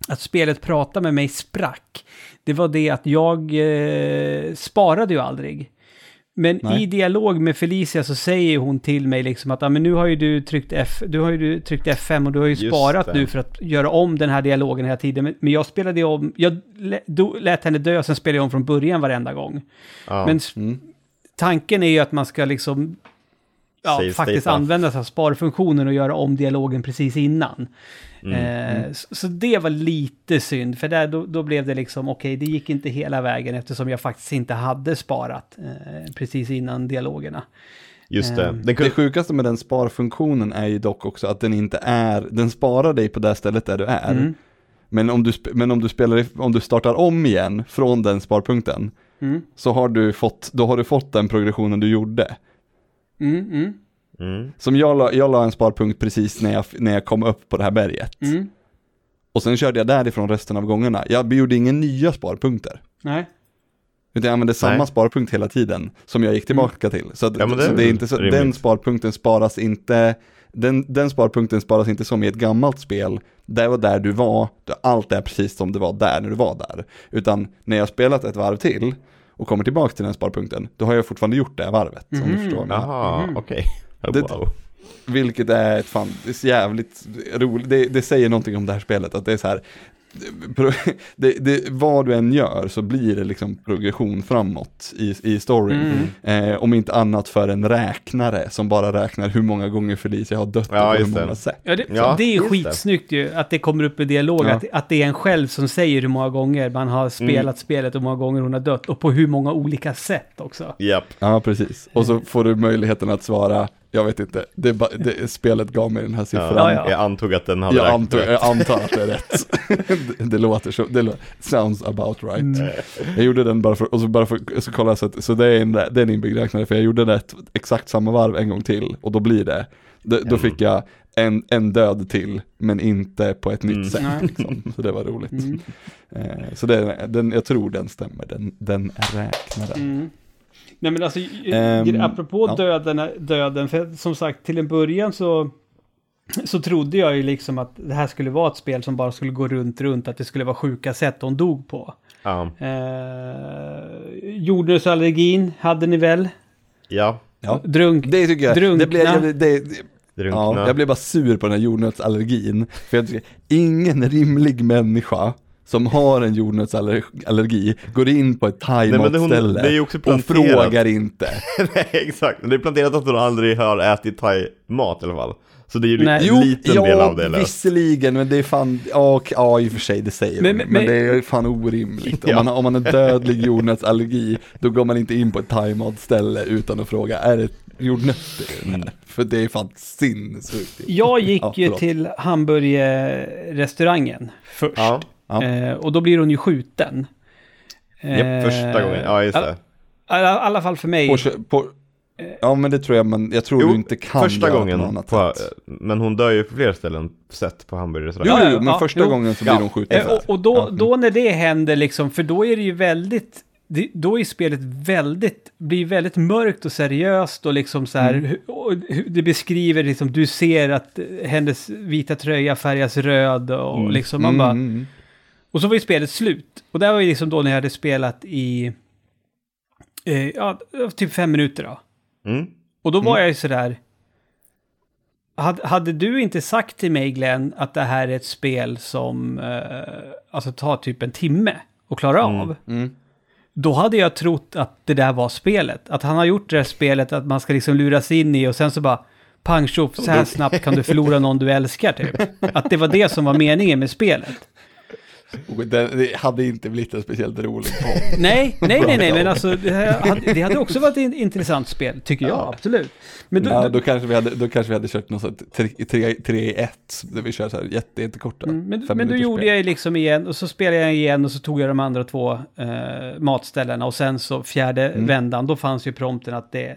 [SPEAKER 3] att spelet prata med mig sprack, det var det att jag eh, sparade ju aldrig. Men
[SPEAKER 1] Nej.
[SPEAKER 3] i dialog med Felicia så säger hon till mig liksom att ah, men nu har ju du tryckt F, du har ju tryckt F5 och du har ju
[SPEAKER 2] Just
[SPEAKER 3] sparat
[SPEAKER 2] det.
[SPEAKER 3] nu för att göra om den här dialogen hela tiden. Men, men jag spelade om, jag lät henne dö, sen spelade jag om från början varenda gång.
[SPEAKER 2] Ja.
[SPEAKER 3] Men
[SPEAKER 1] Mm.
[SPEAKER 3] Tanken är ju att man ska liksom ja,
[SPEAKER 2] Save
[SPEAKER 3] faktiskt
[SPEAKER 2] state.
[SPEAKER 3] använda sig av sparfunktionen och göra om dialogen precis innan.
[SPEAKER 2] Mm.
[SPEAKER 3] Eh, så, så det var lite synd, för där då, då blev det liksom, okej, det gick inte hela vägen eftersom jag faktiskt inte hade sparat eh, precis innan dialogerna.
[SPEAKER 2] Just det. Den
[SPEAKER 1] Det
[SPEAKER 2] kunde,
[SPEAKER 1] sjukaste med den sparfunktionen är ju dock också att den inte är, den sparar dig på det stället där du är.
[SPEAKER 3] Mm.
[SPEAKER 1] Men om du, men om du spelar, om du startar om igen från den sparpunkten,
[SPEAKER 3] Mm.
[SPEAKER 1] så har du fått, då har du fått den progressionen du gjorde.
[SPEAKER 3] Mm, mm,
[SPEAKER 2] mm.
[SPEAKER 1] Som jag la, jag la en sparpunkt precis när jag, när jag kom upp på det här berget.
[SPEAKER 3] mm.
[SPEAKER 1] Och sen körde jag därifrån resten av gångerna. Jag gjorde inga nya sparpunkter.
[SPEAKER 3] Nej.
[SPEAKER 1] Utan jag använde samma
[SPEAKER 2] Nej.
[SPEAKER 1] sparpunkt hela tiden, som jag gick tillbaka till. Så, att,
[SPEAKER 2] Ja, det
[SPEAKER 1] så
[SPEAKER 2] är
[SPEAKER 1] det är inte så,
[SPEAKER 2] rimligt.
[SPEAKER 1] den sparpunkten sparas inte, den, den sparpunkten sparas inte som i ett gammalt spel. Det var där du var, det- allt är precis som det var där när du var där. Utan när jag spelat ett varv till och kommer tillbaka till den sparpunkten, då har jag fortfarande gjort det varvet. Om du
[SPEAKER 3] Mhm.
[SPEAKER 1] förstår.
[SPEAKER 2] Jaha,
[SPEAKER 3] Mhm.
[SPEAKER 2] okej.
[SPEAKER 1] Det-
[SPEAKER 2] Wow.
[SPEAKER 1] Vilket är ett fan, det är jävligt roligt, det, det säger någonting om det här spelet, att det är så här, det, det, vad du än gör så blir det liksom progression framåt i, i storyn.
[SPEAKER 3] Mm.
[SPEAKER 1] Eh, om inte annat för en räknare som bara räknar hur många gånger Felicia har dött
[SPEAKER 2] Ja,
[SPEAKER 1] och på hur
[SPEAKER 2] just det.
[SPEAKER 1] många sätt.
[SPEAKER 3] Ja, det,
[SPEAKER 2] Ja,
[SPEAKER 3] det är
[SPEAKER 2] just det.
[SPEAKER 3] skitsnyggt ju, att det kommer upp i dialog,
[SPEAKER 1] Ja.
[SPEAKER 3] att, att det är en själv som säger hur många gånger man har spelat spelet och hur många gånger hon har dött, och på hur många olika sätt också.
[SPEAKER 2] Japp.
[SPEAKER 1] Ja, precis. Och så får du möjligheten att svara, jag vet inte, det, är bara- det, spelet gav mig den här siffran.
[SPEAKER 3] Ja, ja.
[SPEAKER 2] Jag antog att den hade
[SPEAKER 1] Jag,
[SPEAKER 2] räknat
[SPEAKER 1] antar,
[SPEAKER 2] rätt.
[SPEAKER 1] jag antar att det är rätt. det, det låter så, det sounds about right.
[SPEAKER 3] Mm.
[SPEAKER 1] Jag gjorde den bara för, och så bara för, så kolla så, att, så det är en, det är en inbyggd räknare, för jag gjorde det exakt samma varv en gång till, och då blir det, då, då
[SPEAKER 2] Mm.
[SPEAKER 1] fick jag en, en död till, men inte på ett
[SPEAKER 2] Mm.
[SPEAKER 1] nytt sätt. Liksom. Så det var roligt.
[SPEAKER 3] Mm.
[SPEAKER 1] Eh, så det, den, jag tror den stämmer, den, den räknaren.
[SPEAKER 3] Nej men alltså,
[SPEAKER 1] Ehm,
[SPEAKER 3] apropå
[SPEAKER 1] ja.
[SPEAKER 3] döden, döden, för som sagt till en början så, så trodde jag ju liksom att det här skulle vara ett spel som bara skulle gå runt, runt, att det skulle vara sjuka sätt hon dog på.
[SPEAKER 2] Ja.
[SPEAKER 3] Eh, jordnötsallergin hade ni väl?
[SPEAKER 2] Ja.
[SPEAKER 1] Ja.
[SPEAKER 3] Drunk.
[SPEAKER 1] Det tycker jag,
[SPEAKER 3] Drunkna.
[SPEAKER 1] det blev, det, det,
[SPEAKER 2] Drunkna.
[SPEAKER 1] Ja, jag blev bara sur på den här jordnötsallergin. För jag tycker, ingen rimlig människa som har en jordnötsallergi går in på ett thaimatställe och frågar inte.
[SPEAKER 2] Nej, exakt. Det är planterat att hon aldrig har ätit thai-mat i alla fall. Så det är ju
[SPEAKER 3] Nej.
[SPEAKER 2] en liten del av det löst.
[SPEAKER 1] visserligen, men det är fan, ja, ja i och för sig det säger
[SPEAKER 3] Men-
[SPEAKER 1] men,
[SPEAKER 3] men-
[SPEAKER 1] det är fan orimligt. Om,
[SPEAKER 2] Ja.
[SPEAKER 1] man, har- om man har dödlig jordnötsallergi, då går man inte in på ett thaimatställe utan att fråga, är det jordnötter i den här?
[SPEAKER 2] Mm.
[SPEAKER 1] För det är fan sinnessjukt.
[SPEAKER 3] Jag gick
[SPEAKER 1] Ja,
[SPEAKER 3] ju till hamburgerrestaurangen först.
[SPEAKER 2] Ja,
[SPEAKER 1] Ja.
[SPEAKER 3] Eh, och då blir hon ju skjuten.
[SPEAKER 2] Japp,
[SPEAKER 3] Eh,
[SPEAKER 2] första gången. Ja, just det.
[SPEAKER 3] I alla, alla fall för mig.
[SPEAKER 1] På, på, ja men det tror jag, men jag tror
[SPEAKER 2] Jo,
[SPEAKER 1] du inte kan
[SPEAKER 2] första gången,
[SPEAKER 1] på annat
[SPEAKER 2] på,
[SPEAKER 1] sätt.
[SPEAKER 2] men hon dör ju på flera ställen sett på
[SPEAKER 1] Jo,
[SPEAKER 2] hamburgerrestaurangen.
[SPEAKER 3] Ja,
[SPEAKER 1] jo,
[SPEAKER 3] ja,
[SPEAKER 1] men
[SPEAKER 3] ja,
[SPEAKER 1] första
[SPEAKER 3] jo.
[SPEAKER 1] gången så blir
[SPEAKER 2] Ja.
[SPEAKER 1] de skjutna.
[SPEAKER 3] Eh, och, och då,
[SPEAKER 1] Ja.
[SPEAKER 3] då när det händer liksom, för då är det ju väldigt, det, då är spelet väldigt, blir väldigt mörkt och seriöst och liksom så här, hu- och det beskriver liksom, du ser att eh, hennes vita tröja färgas röd och
[SPEAKER 2] Mm.
[SPEAKER 3] liksom man bara,
[SPEAKER 1] Mm, mm.
[SPEAKER 3] Och så var ju spelet slut. Och det var ju liksom då när jag hade spelat i, eh, ja, typ fem minuter då.
[SPEAKER 2] Mm.
[SPEAKER 3] Och då var jag ju sådär... Hade, hade du inte sagt till mig Glenn att det här är ett spel som eh, alltså tar typ en timme att klara av.
[SPEAKER 1] Mm.
[SPEAKER 3] Då hade jag trott att det där var spelet. Att han har gjort det här spelet att man ska liksom luras in i och sen så bara pang tjoff, så här snabbt kan du förlora någon du älskar typ. Att det var det som var meningen med spelet.
[SPEAKER 1] Det, hade inte blivit en speciellt rolig podd.
[SPEAKER 3] Nej, nej, nej, nej, men alltså det, hade, det hade också varit ett intressant spel, tycker jag,
[SPEAKER 1] Ja.
[SPEAKER 3] absolut. Men då,
[SPEAKER 1] Ja, då, kanske vi hade, då kanske vi hade kört något sånt 3 i 1, där vi kör så här jätte, jättekorta.
[SPEAKER 3] Mm, men, men då gjorde jag liksom igen och så spelade jag igen och så tog jag de andra två eh, matställena och sen så fjärde
[SPEAKER 1] Mm.
[SPEAKER 3] vändan, då fanns ju prompten att det,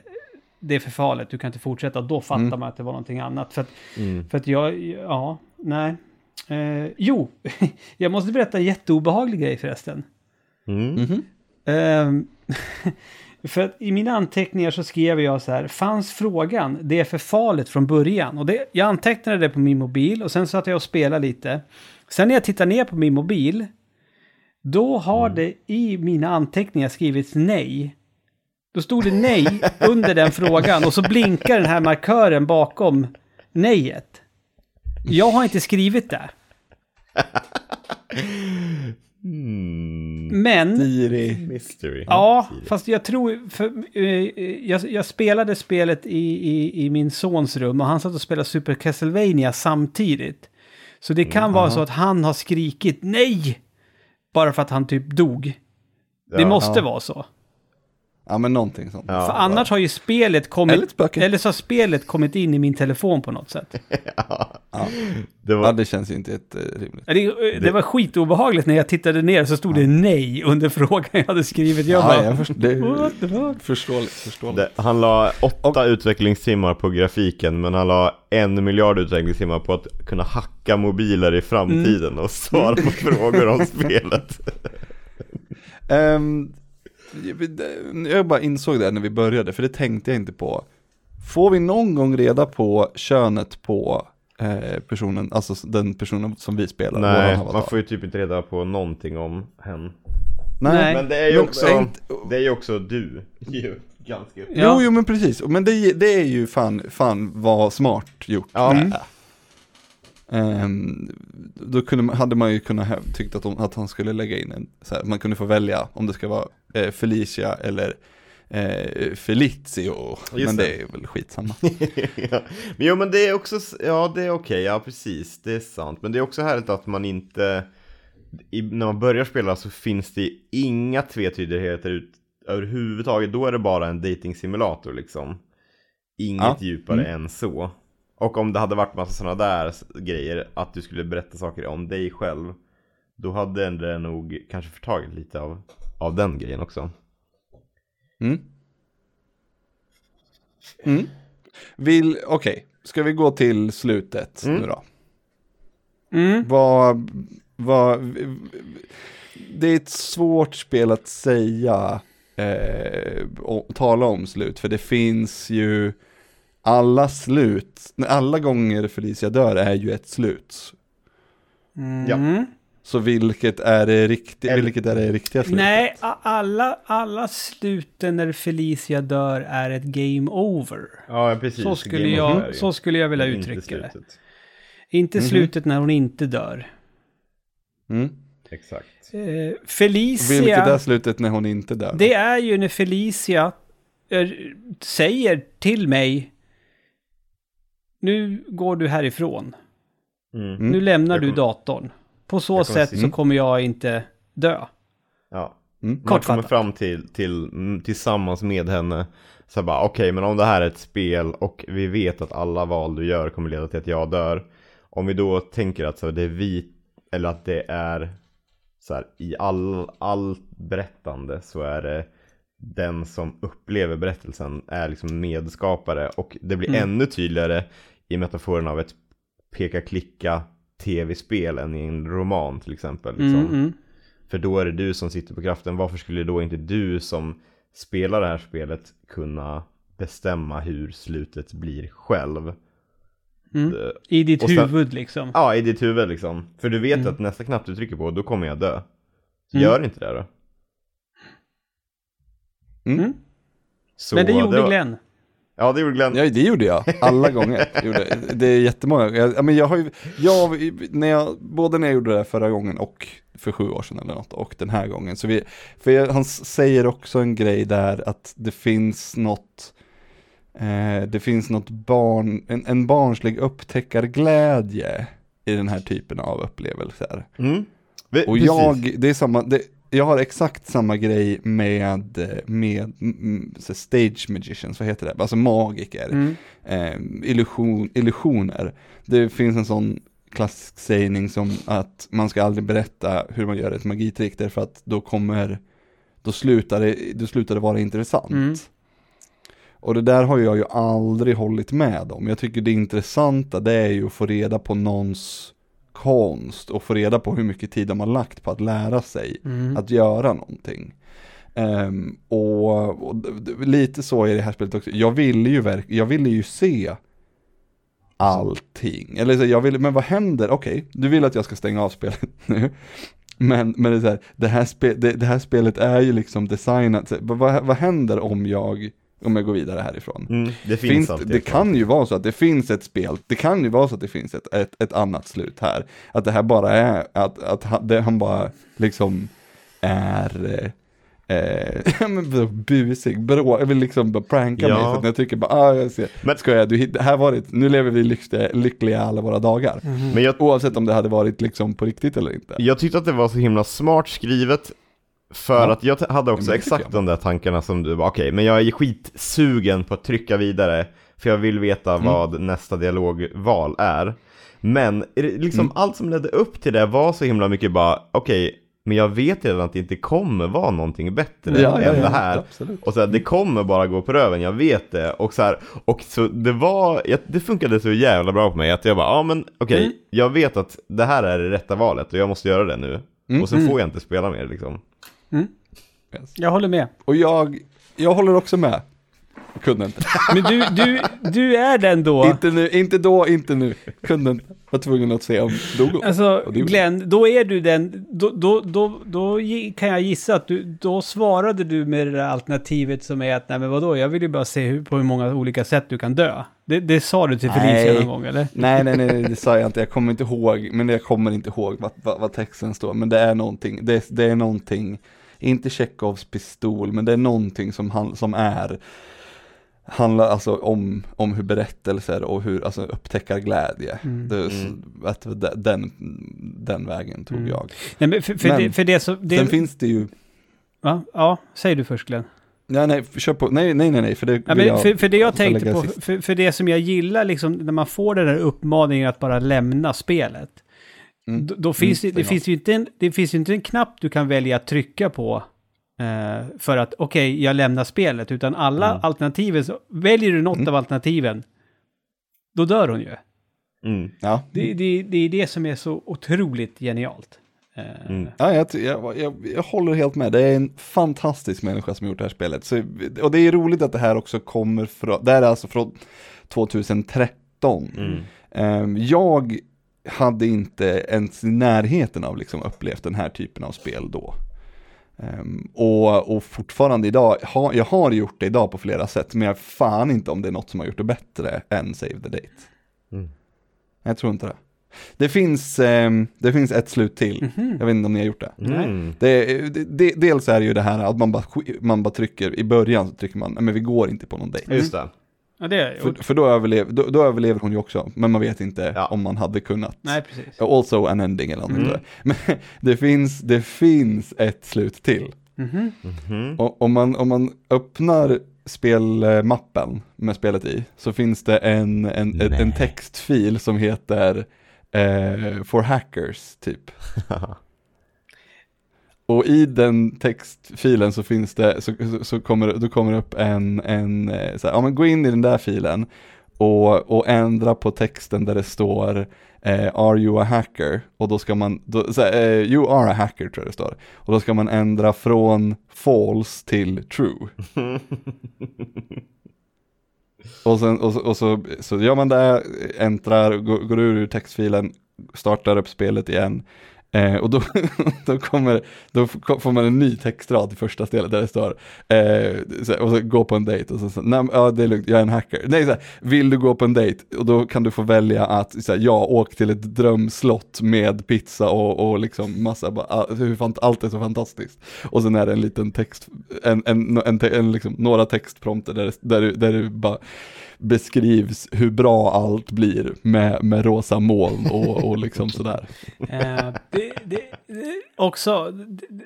[SPEAKER 3] det är för farligt, du kan inte fortsätta. Då fattar
[SPEAKER 1] Mm.
[SPEAKER 3] man att det var någonting annat. För att,
[SPEAKER 2] Mm.
[SPEAKER 3] för att jag, ja, nej. Eh, jo, jag måste berätta en jätteobehaglig grej förresten.
[SPEAKER 2] Mm.
[SPEAKER 1] Mhm.
[SPEAKER 3] Ehm, För att i mina anteckningar så skrev jag så här, fanns frågan, det är för farligt från början. Och det, jag antecknade det på min mobil och sen satt jag och spelade lite. Sen när jag tittar ner på min mobil, då har det i mina anteckningar skrivits nej. Då stod det nej under den frågan och så blinkar den här markören bakom nejet. Jag har inte skrivit det.
[SPEAKER 2] Hmm.
[SPEAKER 3] Men...
[SPEAKER 1] Siri.
[SPEAKER 2] Mystery.
[SPEAKER 3] Ja,
[SPEAKER 2] Siri.
[SPEAKER 3] fast jag tror... För, eh, jag, jag spelade spelet i, i, i min sons rum och han satt och spelade Super Castlevania samtidigt. Så det kan vara
[SPEAKER 1] aha.
[SPEAKER 3] så att han har skrikit nej! Bara för att han typ dog. Det
[SPEAKER 2] Ja.
[SPEAKER 3] måste
[SPEAKER 1] Ja.
[SPEAKER 3] vara så.
[SPEAKER 1] Ja men någonting sånt.
[SPEAKER 2] Ja.
[SPEAKER 3] För annars har ju spelet kommit...
[SPEAKER 1] Eller ett
[SPEAKER 3] så har spelet kommit in i min telefon på något sätt.
[SPEAKER 1] Ja.
[SPEAKER 2] Det var,
[SPEAKER 1] ja det känns ju inte jätterimligt.
[SPEAKER 3] Det, det var skitobehagligt när jag tittade ner så stod det nej under frågan jag hade skrivit. Jag
[SPEAKER 1] Ja,
[SPEAKER 3] bara...
[SPEAKER 1] jag förstår, det
[SPEAKER 3] What the fuck?
[SPEAKER 1] förståeligt, förståeligt.
[SPEAKER 2] det, han la åtta utvecklingstimmar på grafiken men han la en miljard utvecklingstimmar på att kunna hacka mobiler i framtiden och svara på frågor om spelet.
[SPEAKER 1] Ehm, jag bara insåg det när vi började, för det tänkte jag inte på. Får vi någon gång reda på könet på eh, personen, alltså den personen som vi spelar?
[SPEAKER 2] Nej, man får ju typ inte reda på någonting om hen.
[SPEAKER 3] Nej.
[SPEAKER 2] Men det är ju också,
[SPEAKER 1] inte-
[SPEAKER 2] det är ju också du. Ju, ganska
[SPEAKER 3] Ja.
[SPEAKER 1] Jo, jo men precis, men det, det är ju fan, fan vad smart gjort.
[SPEAKER 2] Ja.
[SPEAKER 1] är. Ehm, då kunde, man- hade man ju kunnat ha tyckt att, de, att han skulle lägga in en, så här, man kunde få välja om det ska vara eh, Felicia eller eh, Felizio.
[SPEAKER 2] Just
[SPEAKER 1] men
[SPEAKER 2] det.
[SPEAKER 1] det är väl skitsamma.
[SPEAKER 2] ja. Men jo men det är också, ja det är okej, ja precis, det är sant. Men det är också härligt att man inte, i, när man börjar spela så finns det inga tvetydigheter ut, överhuvudtaget. Då är det bara en dating simulator liksom. Inget
[SPEAKER 1] Ja.
[SPEAKER 2] djupare än så. Och om det hade varit massa sådana där grejer, att du skulle berätta saker om dig själv. Då hade det nog kanske förtagit lite av, av den grejen också.
[SPEAKER 1] Mm. Mm. Vill, okej, ska vi gå till slutet
[SPEAKER 2] Mm.
[SPEAKER 1] nu då?
[SPEAKER 3] Mm.
[SPEAKER 1] Vad, vad, det är ett svårt spel att säga, eh, och tala om slut, för det finns ju alla slut, alla gånger Felicia dör är ju ett slut.
[SPEAKER 3] Mm.
[SPEAKER 1] Så vilket är det, rikti,
[SPEAKER 2] Eller-
[SPEAKER 1] vilket är det riktiga slutet?
[SPEAKER 3] Nej, alla, alla sluten när Felicia dör är ett game over.
[SPEAKER 2] Ja precis.
[SPEAKER 3] Så skulle, jag, så skulle jag vilja uttrycka det. Inte
[SPEAKER 1] Mhm.
[SPEAKER 3] slutet när hon inte dör.
[SPEAKER 1] Mm.
[SPEAKER 2] Exakt.
[SPEAKER 3] Eh,
[SPEAKER 1] Vilket är
[SPEAKER 3] Felicia,
[SPEAKER 1] slutet när hon inte dör?
[SPEAKER 3] det är ju när Felicia eh, säger till mig Nu går du härifrån.
[SPEAKER 2] Mm.
[SPEAKER 1] Mm.
[SPEAKER 3] Nu lämnar du datorn. På så sätt
[SPEAKER 2] se-
[SPEAKER 3] så kommer jag inte dö.
[SPEAKER 2] Ja.
[SPEAKER 1] Mm.
[SPEAKER 2] Man kommer fram till, till mm, tillsammans med henne. Så bara okej men om det här är ett spel och vi vet att alla val du gör kommer leda till att jag dör. Om vi då tänker att så det är vi, eller att det är så här, i all, all berättande så är det den som upplever berättelsen är liksom medskapare och det blir
[SPEAKER 3] Mm.
[SPEAKER 2] ännu tydligare i metaforen av ett peka-klicka tv-spel än i en roman till exempel. Liksom.
[SPEAKER 3] Mm, mm.
[SPEAKER 2] För då är det du som sitter på kraften. Varför skulle då inte du som spelar det här spelet kunna bestämma hur slutet blir själv?
[SPEAKER 3] Mm.
[SPEAKER 2] Det-
[SPEAKER 3] I ditt
[SPEAKER 2] sen-
[SPEAKER 3] huvud liksom.
[SPEAKER 2] Ja, i ditt huvud liksom. För du vet
[SPEAKER 3] Mm.
[SPEAKER 2] att nästa knapp du trycker på, då kommer jag dö. Så
[SPEAKER 3] Mm.
[SPEAKER 2] gör inte det då.
[SPEAKER 3] Mm.
[SPEAKER 2] Så
[SPEAKER 3] Men det gjorde
[SPEAKER 2] var-
[SPEAKER 3] Glenn.
[SPEAKER 2] Ja, det gjorde Glenn.
[SPEAKER 1] Ja, det gjorde jag. Alla gånger. Gjorde. Det är jättemånga. Jag, ja, men jag har ju, jag, när jag, både när jag gjorde det här förra gången och för sju år sedan eller något, och den här gången. Så vi, för jag, han säger också en grej där att det finns något, eh, det finns något barn, en, en barnslig upptäckarglädje i den här typen av upplevelser.
[SPEAKER 2] Mm. Vi-
[SPEAKER 1] Och
[SPEAKER 2] precis.
[SPEAKER 1] jag, det är samma, det, jag har exakt samma grej med, med mm, så stage magicians, vad heter det? Alltså magiker,
[SPEAKER 3] Mm.
[SPEAKER 1] eh, illusion, illusioner. Det finns en sån klassisk sägning som att man ska aldrig berätta hur man gör ett magitrick därför att då kommer, då slutar det, då slutar det vara intressant.
[SPEAKER 3] Mm.
[SPEAKER 1] Och det där har jag ju aldrig hållit med om. Jag tycker det intressanta det är ju att få reda på någons konst och få reda på hur mycket tid de har lagt på att lära sig
[SPEAKER 3] Mm.
[SPEAKER 1] att göra någonting. Ehm, och, och lite så är det här spelet också. Jag ville ju, verk- jag ville ju se allting. Eller så, jag ville, men vad händer? Okej, du vill att jag ska stänga av spelet nu. Men, men det, är så här, det, här spe, det, det här spelet är ju liksom designat, vad, vad händer om jag, om jag går vidare härifrån?
[SPEAKER 2] Mm, det finns,
[SPEAKER 1] Finns,
[SPEAKER 2] alltid
[SPEAKER 1] det kan ju vara så att det finns ett spel, det kan ju vara så att det finns ett, ett, ett annat slut här. Att det här bara är, att, att han, det, han bara liksom är eh, eh, busig, brå, jag vill liksom bara pranka
[SPEAKER 2] Ja.
[SPEAKER 1] mig för att jag tycker bara, ah, jag ser,
[SPEAKER 2] Men-
[SPEAKER 1] ska jag, du, här var det, nu lever vi lyckliga, lyckliga alla våra dagar.
[SPEAKER 2] Men jag,
[SPEAKER 1] Oavsett om det hade varit liksom på riktigt eller inte.
[SPEAKER 2] jag tyckte att det var så himla smart skrivet För
[SPEAKER 1] Ja.
[SPEAKER 2] att jag hade också exakt de där tankarna som du var, okej, men jag är skitsugen på att trycka vidare För jag vill veta
[SPEAKER 1] Mm.
[SPEAKER 2] vad nästa dialogval är Men liksom
[SPEAKER 1] Mm.
[SPEAKER 2] allt som ledde upp till det var så himla mycket bara, okej, men jag vet redan att det inte kommer vara någonting bättre än det här
[SPEAKER 1] absolut.
[SPEAKER 2] och så här, det kommer bara gå på röven, jag vet det. Och så här, och så det var, det funkade så jävla bra på mig att jag bara, ja men okej,
[SPEAKER 3] Mm.
[SPEAKER 2] jag vet att det här är det rätta valet och jag måste göra det nu.
[SPEAKER 1] Mm.
[SPEAKER 2] Och så får jag inte spela mer liksom.
[SPEAKER 1] Yes.
[SPEAKER 3] Jag håller med.
[SPEAKER 1] Och jag, jag håller också med. Jag kunde inte.
[SPEAKER 3] Men du, du, du är den då.
[SPEAKER 1] Inte nu, inte då, inte nu. Kunde inte. Var tvungen att se om det dog.
[SPEAKER 3] Alltså, Glenn, då är du den, då, då, då, då kan jag gissa att du, då svarade du med det där alternativet som är att, nej men vadå, jag vill ju bara se hur, på hur många olika sätt du kan dö. Det, det sa du till Felicia
[SPEAKER 1] Nej.
[SPEAKER 3] någon gång, eller?
[SPEAKER 1] Nej, nej, nej, det sa jag inte. Jag kommer inte ihåg, men jag kommer inte ihåg vad, vad, vad texten står. Men det är någonting, det, det är någonting, inte Tjechovs pistol, men det är någonting som, han, som är, handlar alltså om, om hur berättelser och hur, alltså upptäckarglädje.
[SPEAKER 3] Mm.
[SPEAKER 1] Det,
[SPEAKER 2] Mm.
[SPEAKER 1] att den, den vägen tog
[SPEAKER 3] Mm.
[SPEAKER 1] jag.
[SPEAKER 3] Nej, men för, för,
[SPEAKER 1] Men,
[SPEAKER 3] det, för det så... Det,
[SPEAKER 1] Sen finns det ju,
[SPEAKER 3] va? Ja, säg du först Glenn.
[SPEAKER 1] nej, nej, kör på, nej, nej, nej, nej, för det
[SPEAKER 3] Ja, men
[SPEAKER 1] jag,
[SPEAKER 3] för, för det jag tänkte på, för, för det som jag gillar liksom, när man får den här uppmaningen att bara lämna spelet.
[SPEAKER 1] Mm.
[SPEAKER 3] Då, då finns
[SPEAKER 1] Mm,
[SPEAKER 3] det, det, finns ju inte en, det finns ju inte en knapp du kan välja att trycka på eh, för att okej, jag lämnar spelet, utan alla
[SPEAKER 2] Mm.
[SPEAKER 3] alternativen, så väljer du något
[SPEAKER 1] Mm.
[SPEAKER 3] av alternativen, då dör hon ju.
[SPEAKER 2] Mm.
[SPEAKER 1] Ja,
[SPEAKER 3] Det, det, det är det som är så otroligt genialt. Eh,
[SPEAKER 2] Mm.
[SPEAKER 1] Ja, jag, jag, jag, jag håller helt med. Det är en fantastisk människa som gjort det här spelet. Så, och det är roligt att det här också kommer från, det här är alltså från 2013.
[SPEAKER 2] Mm.
[SPEAKER 1] Ehm, jag hade inte ens i närheten av liksom upplevt den här typen av spel då. Ehm, och, och fortfarande idag, ha, jag har gjort det idag på flera sätt, men jag fan inte om det är något som har gjort det bättre än Save the Date.
[SPEAKER 2] Mm.
[SPEAKER 1] Jag tror inte det. Det finns, ehm, det finns ett slut till.
[SPEAKER 3] Mhm.
[SPEAKER 1] Jag vet inte om ni har gjort det.
[SPEAKER 2] Mm.
[SPEAKER 1] Det, det, det, dels är det ju det här att man bara, man bara trycker, i början så trycker man, "Nej, men vi går inte på någon dejt.
[SPEAKER 2] Just det.
[SPEAKER 3] Ja, det är
[SPEAKER 1] För, för då, överlever, då, då överlever hon ju också, men man vet inte
[SPEAKER 2] Ja.
[SPEAKER 1] om man hade kunnat.
[SPEAKER 3] Nej, precis.
[SPEAKER 1] Also an ending eller någonting
[SPEAKER 2] Mm.
[SPEAKER 1] Men det finns, det finns ett slut till.
[SPEAKER 3] Mhm.
[SPEAKER 1] Och om man, om man öppnar spelmappen med spelet i, så finns det en, en, en, en textfil som heter eh, For Hackers, typ. Och i den textfilen så finns det, så, så, så kommer, då kommer det upp en, en eh, så här, ja men gå in i den där filen och, och ändra på texten där det står eh, Are you a hacker? Och då ska man, då, så eh, You are a hacker tror jag det står. Och då ska man ändra från false till true. Och, sen, och, så, och så, så gör man det, äntrar, går, går ur textfilen, startar upp spelet igen. Eh, och då, då, kommer, då får man en ny textrad i första stället där det står, eh, såhär, och så gå på en dejt och så, så nej, ja det är lugnt, jag är en hacker. Nej, såhär, vill du gå på en dejt? Och då kan du få välja att, så ja, åk till ett drömslott med pizza och, och liksom massa, bara, ah, alltså, hur fan, allt är så fantastiskt. Och sen är det en liten text, en, en, en, en liksom, några textprompter där, där, där, du- där det bara beskrivs hur bra allt blir med, med rosa moln och, och liksom sådär.
[SPEAKER 3] Eh, det, det, det, också,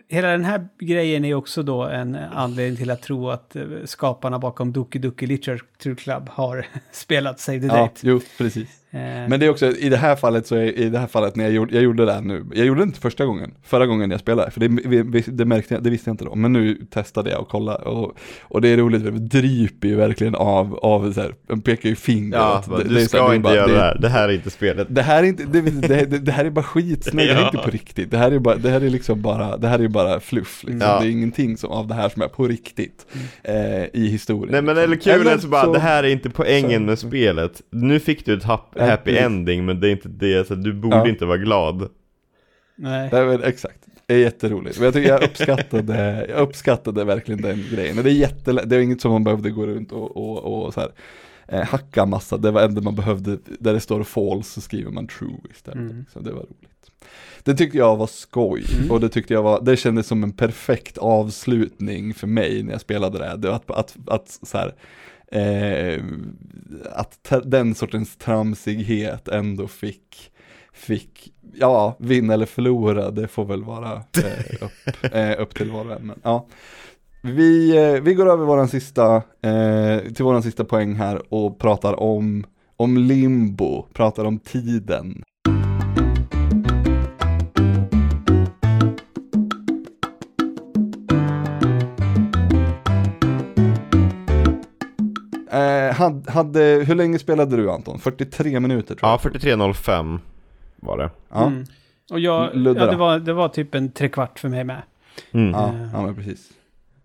[SPEAKER 3] hela den här grejen är också då en anledning till att tro att eh, skaparna bakom Doki Doki Literature Club har spelat Save the
[SPEAKER 1] Ja,
[SPEAKER 3] Date.
[SPEAKER 1] jo, precis.
[SPEAKER 3] Eh,
[SPEAKER 1] Men det är också, i det här fallet så är, i det här fallet när jag gjorde, jag gjorde det här nu, jag gjorde det inte första gången, förra gången jag spelade, för det, vi- det märkte jag, det visste jag inte då, men nu testade jag och kollade och, och det är roligt, det dryper ju verkligen av, av så här, den pekar ju finger
[SPEAKER 2] Ja,
[SPEAKER 1] det-
[SPEAKER 2] du
[SPEAKER 1] det är så här,
[SPEAKER 2] ska
[SPEAKER 1] det är
[SPEAKER 2] inte
[SPEAKER 1] bara-
[SPEAKER 2] göra
[SPEAKER 1] det
[SPEAKER 2] det
[SPEAKER 1] är-
[SPEAKER 2] här. Det här är inte spelet.
[SPEAKER 1] Det här är inte, det, det, det, det här är bara skitsnyggt, det här är
[SPEAKER 2] Ja.
[SPEAKER 1] inte på riktigt. Det här är bara, det här är liksom bara, det här är bara fluff liksom.
[SPEAKER 2] Ja.
[SPEAKER 1] Det är ingenting som, av det här som är på riktigt eh, i historien.
[SPEAKER 2] Nej men
[SPEAKER 1] liksom.
[SPEAKER 2] eller kul är så bara,
[SPEAKER 1] så-
[SPEAKER 2] det här är inte poängen
[SPEAKER 1] så-
[SPEAKER 2] med spelet. Nu fick du ett hap-
[SPEAKER 1] Ja,
[SPEAKER 2] happy
[SPEAKER 1] precis.
[SPEAKER 2] ending men det är inte det, så du borde
[SPEAKER 1] Ja.
[SPEAKER 2] inte vara glad.
[SPEAKER 3] nej.
[SPEAKER 1] Det är väl, exakt, det är jätteroligt. Men jag tycker jag uppskattade, jag uppskattade verkligen den grejen. Det är jättelätt, det är inget som man behövde gå runt och, och, och så här, eh, hacka massa. Det var enda man behövde, där det står false så skriver man true istället.
[SPEAKER 3] Mm.
[SPEAKER 1] Så det var roligt. Det tyckte jag var skoj
[SPEAKER 3] Mm.
[SPEAKER 1] och det tyckte jag var, det kändes som en perfekt avslutning för mig när jag spelade det. det att, att, att så här, eh, att den sortens tramsighet ändå fick, fick, ja, vinna eller förlora, det får väl vara eh, upp, eh, upp till var och en. Men, ja. vi, eh, vi går över våran sista, eh, till våran sista poäng här och pratar om, om limbo, pratar om tiden. Hade, hade, hur länge spelade du Anton? 43 minuter tror jag.
[SPEAKER 2] Ja, 43.05 var det.
[SPEAKER 1] Ja,
[SPEAKER 3] Mm. Och jag, ja, det, var, det var typ en trekvart för mig med.
[SPEAKER 2] Mm.
[SPEAKER 1] ja,
[SPEAKER 3] Eh.
[SPEAKER 1] ja men precis.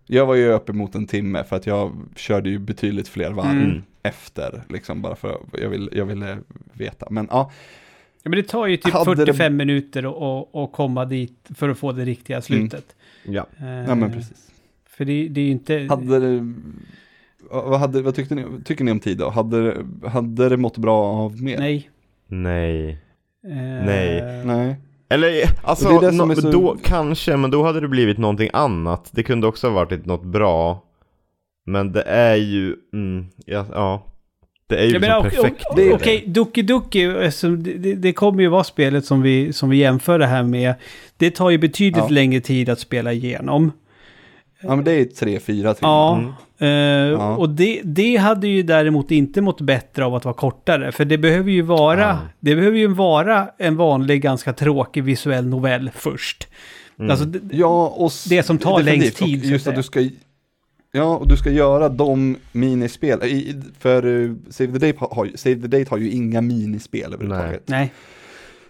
[SPEAKER 1] Jag var ju uppemot en timme för att jag körde ju betydligt fler varv
[SPEAKER 3] Mm.
[SPEAKER 1] efter, liksom bara för att jag, vill, jag ville veta. Men ja,
[SPEAKER 3] Ja, men det tar ju typ
[SPEAKER 1] Hade det-
[SPEAKER 3] 45 minuter att- att komma dit för att få det riktiga slutet.
[SPEAKER 2] Ja.
[SPEAKER 3] Eh,
[SPEAKER 1] ja men precis.
[SPEAKER 3] För det, det är ju inte...
[SPEAKER 1] Hade det, vad, hade, vad tyckte ni, tycker ni om tid då? Hade, hade det mått bra av mer?
[SPEAKER 3] Nej.
[SPEAKER 2] Nej.
[SPEAKER 3] Eh,
[SPEAKER 2] Nej.
[SPEAKER 1] Nej.
[SPEAKER 2] Eller alltså,
[SPEAKER 1] det det är så-
[SPEAKER 2] då kanske, men då hade det blivit någonting annat. Det kunde också ha varit något bra. Men det är ju, mm, ja, ja. Det är ju liksom perfekt.
[SPEAKER 3] Okej, Doki Doki, eftersom det, det, det kommer ju vara spelet som vi, som vi jämför det här med. Det tar ju betydligt
[SPEAKER 1] Ja.
[SPEAKER 3] längre tid att spela igenom.
[SPEAKER 1] Ja men det är tre, fyra timmar.
[SPEAKER 3] Ja,
[SPEAKER 2] Mm.
[SPEAKER 3] eh,
[SPEAKER 1] Ja.
[SPEAKER 3] och det, det hade ju däremot inte mått bättre av att vara kortare. För det behöver ju vara,
[SPEAKER 2] Ja.
[SPEAKER 3] det behöver ju vara en vanlig, ganska tråkig visuell novell först.
[SPEAKER 2] Mm.
[SPEAKER 3] Alltså, det,
[SPEAKER 1] Ja, och
[SPEAKER 3] Det som tar
[SPEAKER 1] definitivt.
[SPEAKER 3] längst tid,
[SPEAKER 1] Och Just att du ska, ja, och du ska göra de minispel, för uh, Save, the Date har, ju- Save the Date har ju inga minispel överhuvudtaget.
[SPEAKER 3] nej.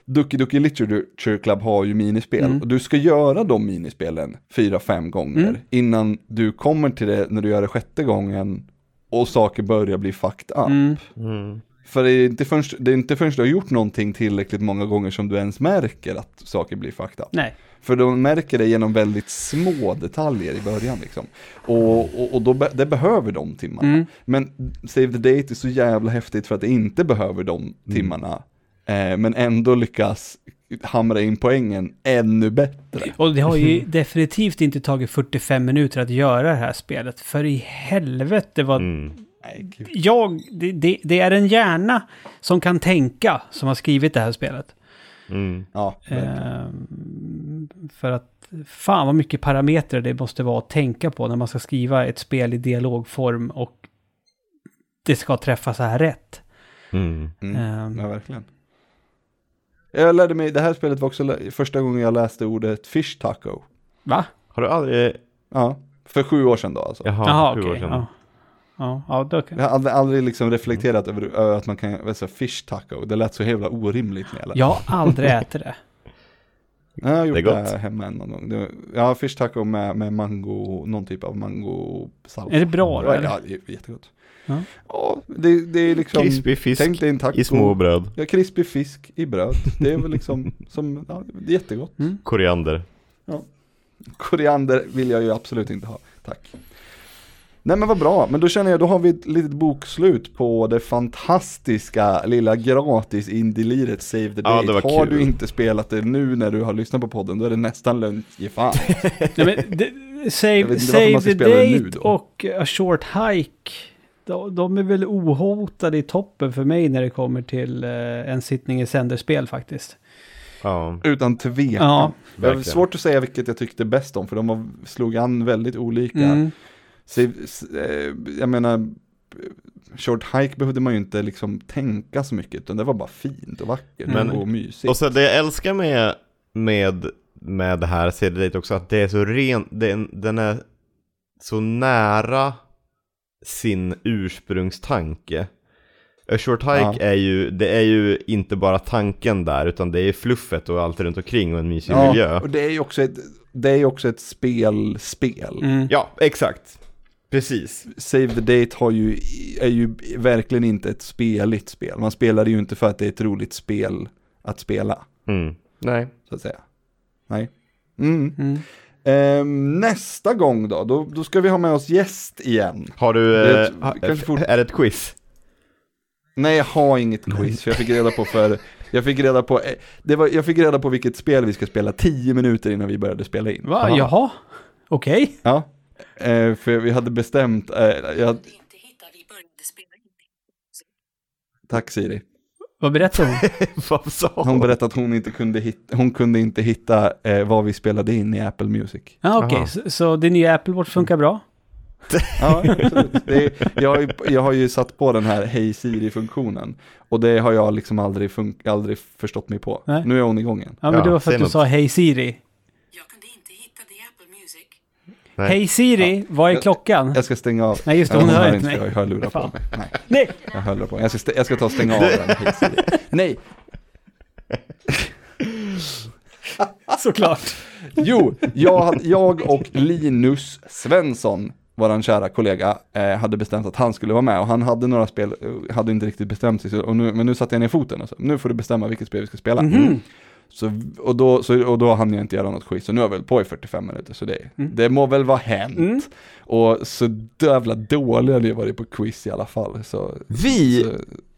[SPEAKER 1] Ducky Ducky Literature Club har ju minispel,
[SPEAKER 3] Mm.
[SPEAKER 1] och du ska göra de minispelen fyra, fem gånger
[SPEAKER 3] Mm.
[SPEAKER 1] innan du kommer till det när du gör det sjätte gången och saker börjar bli fucked up.
[SPEAKER 3] Mm.
[SPEAKER 2] Mm.
[SPEAKER 1] För det är, inte förrän, det är inte förrän du har gjort någonting tillräckligt många gånger som du ens märker att saker blir fucked up.
[SPEAKER 3] Nej.
[SPEAKER 1] För de märker det genom väldigt små detaljer i början liksom. Och, och, och då be, det behöver de timmarna.
[SPEAKER 3] Mm.
[SPEAKER 1] Men Save the Date är så jävla häftigt för att det inte behöver de timmarna. Eh, men ändå lyckas hamra in poängen ännu bättre.
[SPEAKER 3] Och det har ju definitivt inte tagit 45 minuter att göra det här spelet. För i helvete vad...
[SPEAKER 2] Mm.
[SPEAKER 3] Jag, det, det, det är en hjärna som kan tänka som har skrivit det här spelet.
[SPEAKER 2] Mm.
[SPEAKER 1] Ja.
[SPEAKER 3] Ehm, för att fan vad mycket parametrar det måste vara att tänka på när man ska skriva ett spel i dialogform och det ska träffa så här rätt.
[SPEAKER 2] Mm.
[SPEAKER 1] Mm.
[SPEAKER 3] Ehm,
[SPEAKER 1] Ja, verkligen. Jag lärde mig, det här spelet var också första gången jag läste ordet fish taco.
[SPEAKER 3] va?
[SPEAKER 2] Har du aldrig,
[SPEAKER 1] Ja, för sju år sedan då alltså.
[SPEAKER 2] jaha,
[SPEAKER 3] Jaha,
[SPEAKER 2] sju
[SPEAKER 3] okej.
[SPEAKER 2] år sedan.
[SPEAKER 3] ja. Ja, ja, då kan...
[SPEAKER 1] Jag har aldrig, aldrig liksom reflekterat över, över att man kan, alltså fish taco, det lät så jävla orimligt när jag läste.
[SPEAKER 3] Jag har aldrig ätit det.
[SPEAKER 1] Ja, jag har gjort
[SPEAKER 2] Det
[SPEAKER 1] det,
[SPEAKER 2] är gott.
[SPEAKER 1] hemma någon gång. Det, ja, fish taco med, med mango, någon typ av mango-sallad.
[SPEAKER 3] Är det bra då,
[SPEAKER 1] ja, det är jättegott.
[SPEAKER 3] Ja.
[SPEAKER 1] Ja, det, det är liksom,
[SPEAKER 2] Krispig fisk
[SPEAKER 1] tänk dig en taco.
[SPEAKER 2] i små bröd.
[SPEAKER 1] Ja, krispig fisk i bröd. Det är väl liksom, som, ja, det är jättegott.
[SPEAKER 2] Koriander.
[SPEAKER 1] Koriander vill jag ju absolut inte ha, tack. Nej men vad bra, men då känner jag, då har vi ett litet bokslut på det fantastiska lilla gratis indie-liret Save the
[SPEAKER 2] Ja,
[SPEAKER 1] Date.
[SPEAKER 2] det var
[SPEAKER 1] har
[SPEAKER 2] kul.
[SPEAKER 1] du inte spelat det nu när du har lyssnat på podden, då är det nästan lönt ge fan.
[SPEAKER 3] Nej, men det, save the Date och A Short Hike. De, de är väl ohotade i toppen för mig när det kommer till eh, en sittning i sänder-spel faktiskt.
[SPEAKER 2] Ja,
[SPEAKER 1] Utan tvekan.
[SPEAKER 3] Ja.
[SPEAKER 1] Det är
[SPEAKER 2] verkligen.
[SPEAKER 1] svårt att säga vilket jag tyckte bäst om, för de var, slog an väldigt olika.
[SPEAKER 3] Mm.
[SPEAKER 1] Save, s- eh, jag menar, Short Hike behövde man ju inte liksom tänka så mycket, utan det var bara fint och vackert
[SPEAKER 2] Men-
[SPEAKER 1] och mysigt.
[SPEAKER 2] Och så det jag älskar med, med, med det här CD också att det är så ren, den, den är så nära sin ursprungstanke. A Short Hike
[SPEAKER 1] Ja.
[SPEAKER 2] är ju, det är ju inte bara tanken där utan det är fluffet och allt runt omkring och en mysig
[SPEAKER 1] ja,
[SPEAKER 2] miljö.
[SPEAKER 1] och det är ju också ett, det är också ett spel, spel.
[SPEAKER 3] Mm.
[SPEAKER 2] Ja, exakt. Precis.
[SPEAKER 1] Save the Date har ju, är ju verkligen inte ett speligt spel. Man spelar det ju inte för att det är ett roligt spel att spela,
[SPEAKER 2] Mm. Nej.
[SPEAKER 1] så att säga. Nej. Mm. Ehm, nästa gång då, då, då ska vi ha med oss gäst igen.
[SPEAKER 2] Har du,
[SPEAKER 1] Det är
[SPEAKER 2] eh,
[SPEAKER 1] ett-
[SPEAKER 2] ha-
[SPEAKER 1] kanske fort-
[SPEAKER 2] är det ett quiz?
[SPEAKER 1] Nej, jag har inget quiz, för jag fick reda på för, jag fick reda på, eh, det var, jag fick reda på vilket spel vi ska spela tio minuter innan vi började spela in.
[SPEAKER 3] Va?
[SPEAKER 2] Aha.
[SPEAKER 3] Jaha? Okej.
[SPEAKER 1] Ja, eh, för vi hade bestämt, eh, jag, tack Siri.
[SPEAKER 3] Vad berättar hon?
[SPEAKER 2] Vad sa
[SPEAKER 1] Hon berättade att hon inte kunde hitta, hon kunde inte hitta eh, vad vi spelade in i Apple Music.
[SPEAKER 3] Ja, okej.
[SPEAKER 2] Aha.
[SPEAKER 3] Så, så det nya Apple Watch funkar bra?
[SPEAKER 1] Ja, absolut. Det är, jag, har ju, jag har ju satt på den här Hej Siri-funktionen. Och det har jag liksom aldrig, fun- aldrig förstått mig på.
[SPEAKER 3] Nej.
[SPEAKER 1] Nu är hon igång igen.
[SPEAKER 3] Ja, men
[SPEAKER 2] Ja,
[SPEAKER 3] det var för att du
[SPEAKER 2] något.
[SPEAKER 3] sa Hej Siri.
[SPEAKER 5] Jag kunde inte hitta det i Apple Music.
[SPEAKER 2] Nej.
[SPEAKER 3] Hej Siri, vad är klockan?
[SPEAKER 1] Jag ska stänga av.
[SPEAKER 3] Nej, just det,
[SPEAKER 1] Ja,
[SPEAKER 3] hon hör inte mig.
[SPEAKER 1] Jag har på mig. Nej,
[SPEAKER 3] Nej!
[SPEAKER 1] jag har hörlurar på mig. Jag ska, jag ska ta och stänga av den. Hej Siri. Nej,
[SPEAKER 3] Såklart.
[SPEAKER 1] Jo, jag, jag och Linus Svensson, våran kära kollega, eh, hade bestämt att han skulle vara med och han hade några spel, eh, hade inte riktigt bestämt sig, och nu, men nu satte jag ner foten och så, nu får du bestämma vilket spel vi ska spela.
[SPEAKER 3] Mhm.
[SPEAKER 1] Så, och, då, så, och då hann jag inte göra något quiz, så nu har jag väl på i 45 minuter, så det, det må väl vara hänt.
[SPEAKER 3] Mm.
[SPEAKER 1] Och så jävla dåliga ni har varit på quiz i alla fall. Så,
[SPEAKER 2] Vi,
[SPEAKER 1] så,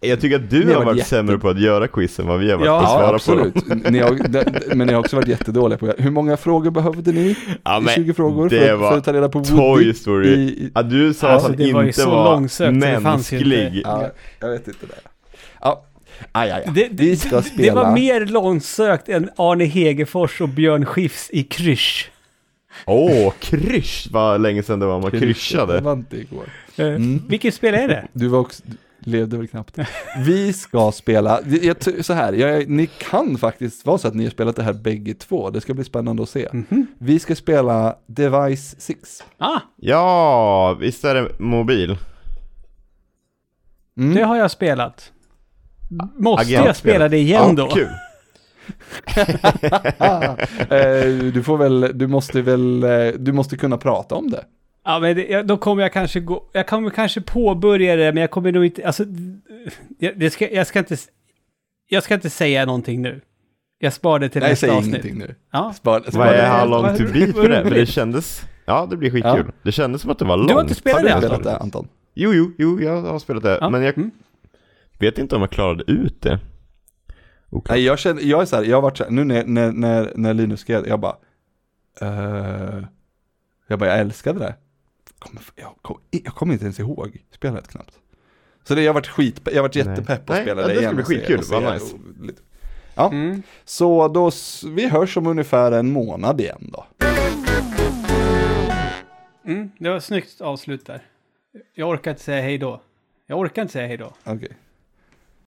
[SPEAKER 2] jag tycker att du
[SPEAKER 1] har
[SPEAKER 2] har
[SPEAKER 1] varit jätte-
[SPEAKER 2] sämre på att göra quiz än vad vi har varit
[SPEAKER 3] Ja,
[SPEAKER 2] på att svara
[SPEAKER 1] ja,
[SPEAKER 2] på
[SPEAKER 1] absolut. Ni har, men ni har också varit jättedåliga på Hur många frågor behövde ni?
[SPEAKER 2] Ja, men
[SPEAKER 1] 20 frågor
[SPEAKER 2] det
[SPEAKER 1] för,
[SPEAKER 2] var
[SPEAKER 1] för att ta reda på
[SPEAKER 2] Toy
[SPEAKER 1] Woody
[SPEAKER 2] Story.
[SPEAKER 1] i, i,
[SPEAKER 2] Ja, du sa
[SPEAKER 3] Alltså,
[SPEAKER 2] att han
[SPEAKER 3] det var
[SPEAKER 2] inte
[SPEAKER 3] så
[SPEAKER 2] var
[SPEAKER 3] långsökt, så det fanns ju inte.
[SPEAKER 2] mänsklig.
[SPEAKER 1] Ja, jag vet inte det. Ja, aj, aj, aj.
[SPEAKER 3] Det,
[SPEAKER 1] vi
[SPEAKER 3] det,
[SPEAKER 1] ska
[SPEAKER 3] det
[SPEAKER 1] spela.
[SPEAKER 3] var mer långsökt än Arne Hegerfors och Björn Skifs i Krysch.
[SPEAKER 2] Åh, krysch! Vad länge sedan det var man kryschade.
[SPEAKER 1] var inte igår.
[SPEAKER 3] Eh,
[SPEAKER 1] Mm.
[SPEAKER 3] Vilket spel är det?
[SPEAKER 1] Du var också, du levde väl knappt. Vi ska spela, jag, så här, jag, ni kan faktiskt vara så att ni har spelat det här bägge två. Det ska bli spännande att se.
[SPEAKER 3] Mhm.
[SPEAKER 1] Vi ska spela Device 6.
[SPEAKER 3] Ah,
[SPEAKER 2] Ja, visst är det mobil?
[SPEAKER 1] Mm.
[SPEAKER 3] det har jag spelat. Måste jag spela det igen
[SPEAKER 2] ja,
[SPEAKER 3] då?
[SPEAKER 2] kul.
[SPEAKER 1] Eh, du får väl, du måste väl, eh, du måste kunna prata om det.
[SPEAKER 3] Ja, men det, då kommer jag kanske gå... Jag kommer kanske påbörja det, men jag kommer nog inte... Alltså, jag, det ska, jag ska inte... Jag ska inte säga någonting nu. Jag sparar det till
[SPEAKER 1] Nej,
[SPEAKER 3] nästa
[SPEAKER 1] säg
[SPEAKER 3] avsnitt.
[SPEAKER 1] ingenting nu.
[SPEAKER 3] Ja.
[SPEAKER 1] Spara,
[SPEAKER 2] Vad
[SPEAKER 1] spara
[SPEAKER 2] är
[SPEAKER 1] det.
[SPEAKER 2] how long
[SPEAKER 3] vad-
[SPEAKER 2] to beat
[SPEAKER 3] vad
[SPEAKER 2] för det? För det kändes... Ja, det blir skitkul. Det kändes som att det var långt.
[SPEAKER 3] Du har inte spelat
[SPEAKER 1] Har du
[SPEAKER 3] det,
[SPEAKER 1] spelat
[SPEAKER 3] Anton?
[SPEAKER 1] det Anton?
[SPEAKER 2] Jo, jo, jo, jag har spelat det.
[SPEAKER 3] Ja,
[SPEAKER 2] Men jag
[SPEAKER 3] mm.
[SPEAKER 2] Vet inte om jag klarade ut det. Oklart.
[SPEAKER 1] Nej, jag känner, jag är så här, jag har varit så här, nu när, när, när, när Linus skrev, jag bara, eh, jag bara, jag älskade det. Kommer, jag, kom, kommer inte ens ihåg spelet knappt. Så det, jag har varit skit, jag har varit jättepepp på att spela
[SPEAKER 2] ja,
[SPEAKER 1] det
[SPEAKER 2] det
[SPEAKER 1] igen.
[SPEAKER 2] bli
[SPEAKER 1] och se-
[SPEAKER 2] skitkul, vad nice.
[SPEAKER 1] och lite- Ja,
[SPEAKER 3] Mm.
[SPEAKER 1] så då, vi hörs om ungefär en månad igen då.
[SPEAKER 3] Mm, det var ett snyggt avslut där. Jag orkar inte säga hej då. Jag orkar inte säga hej då.
[SPEAKER 1] Okej.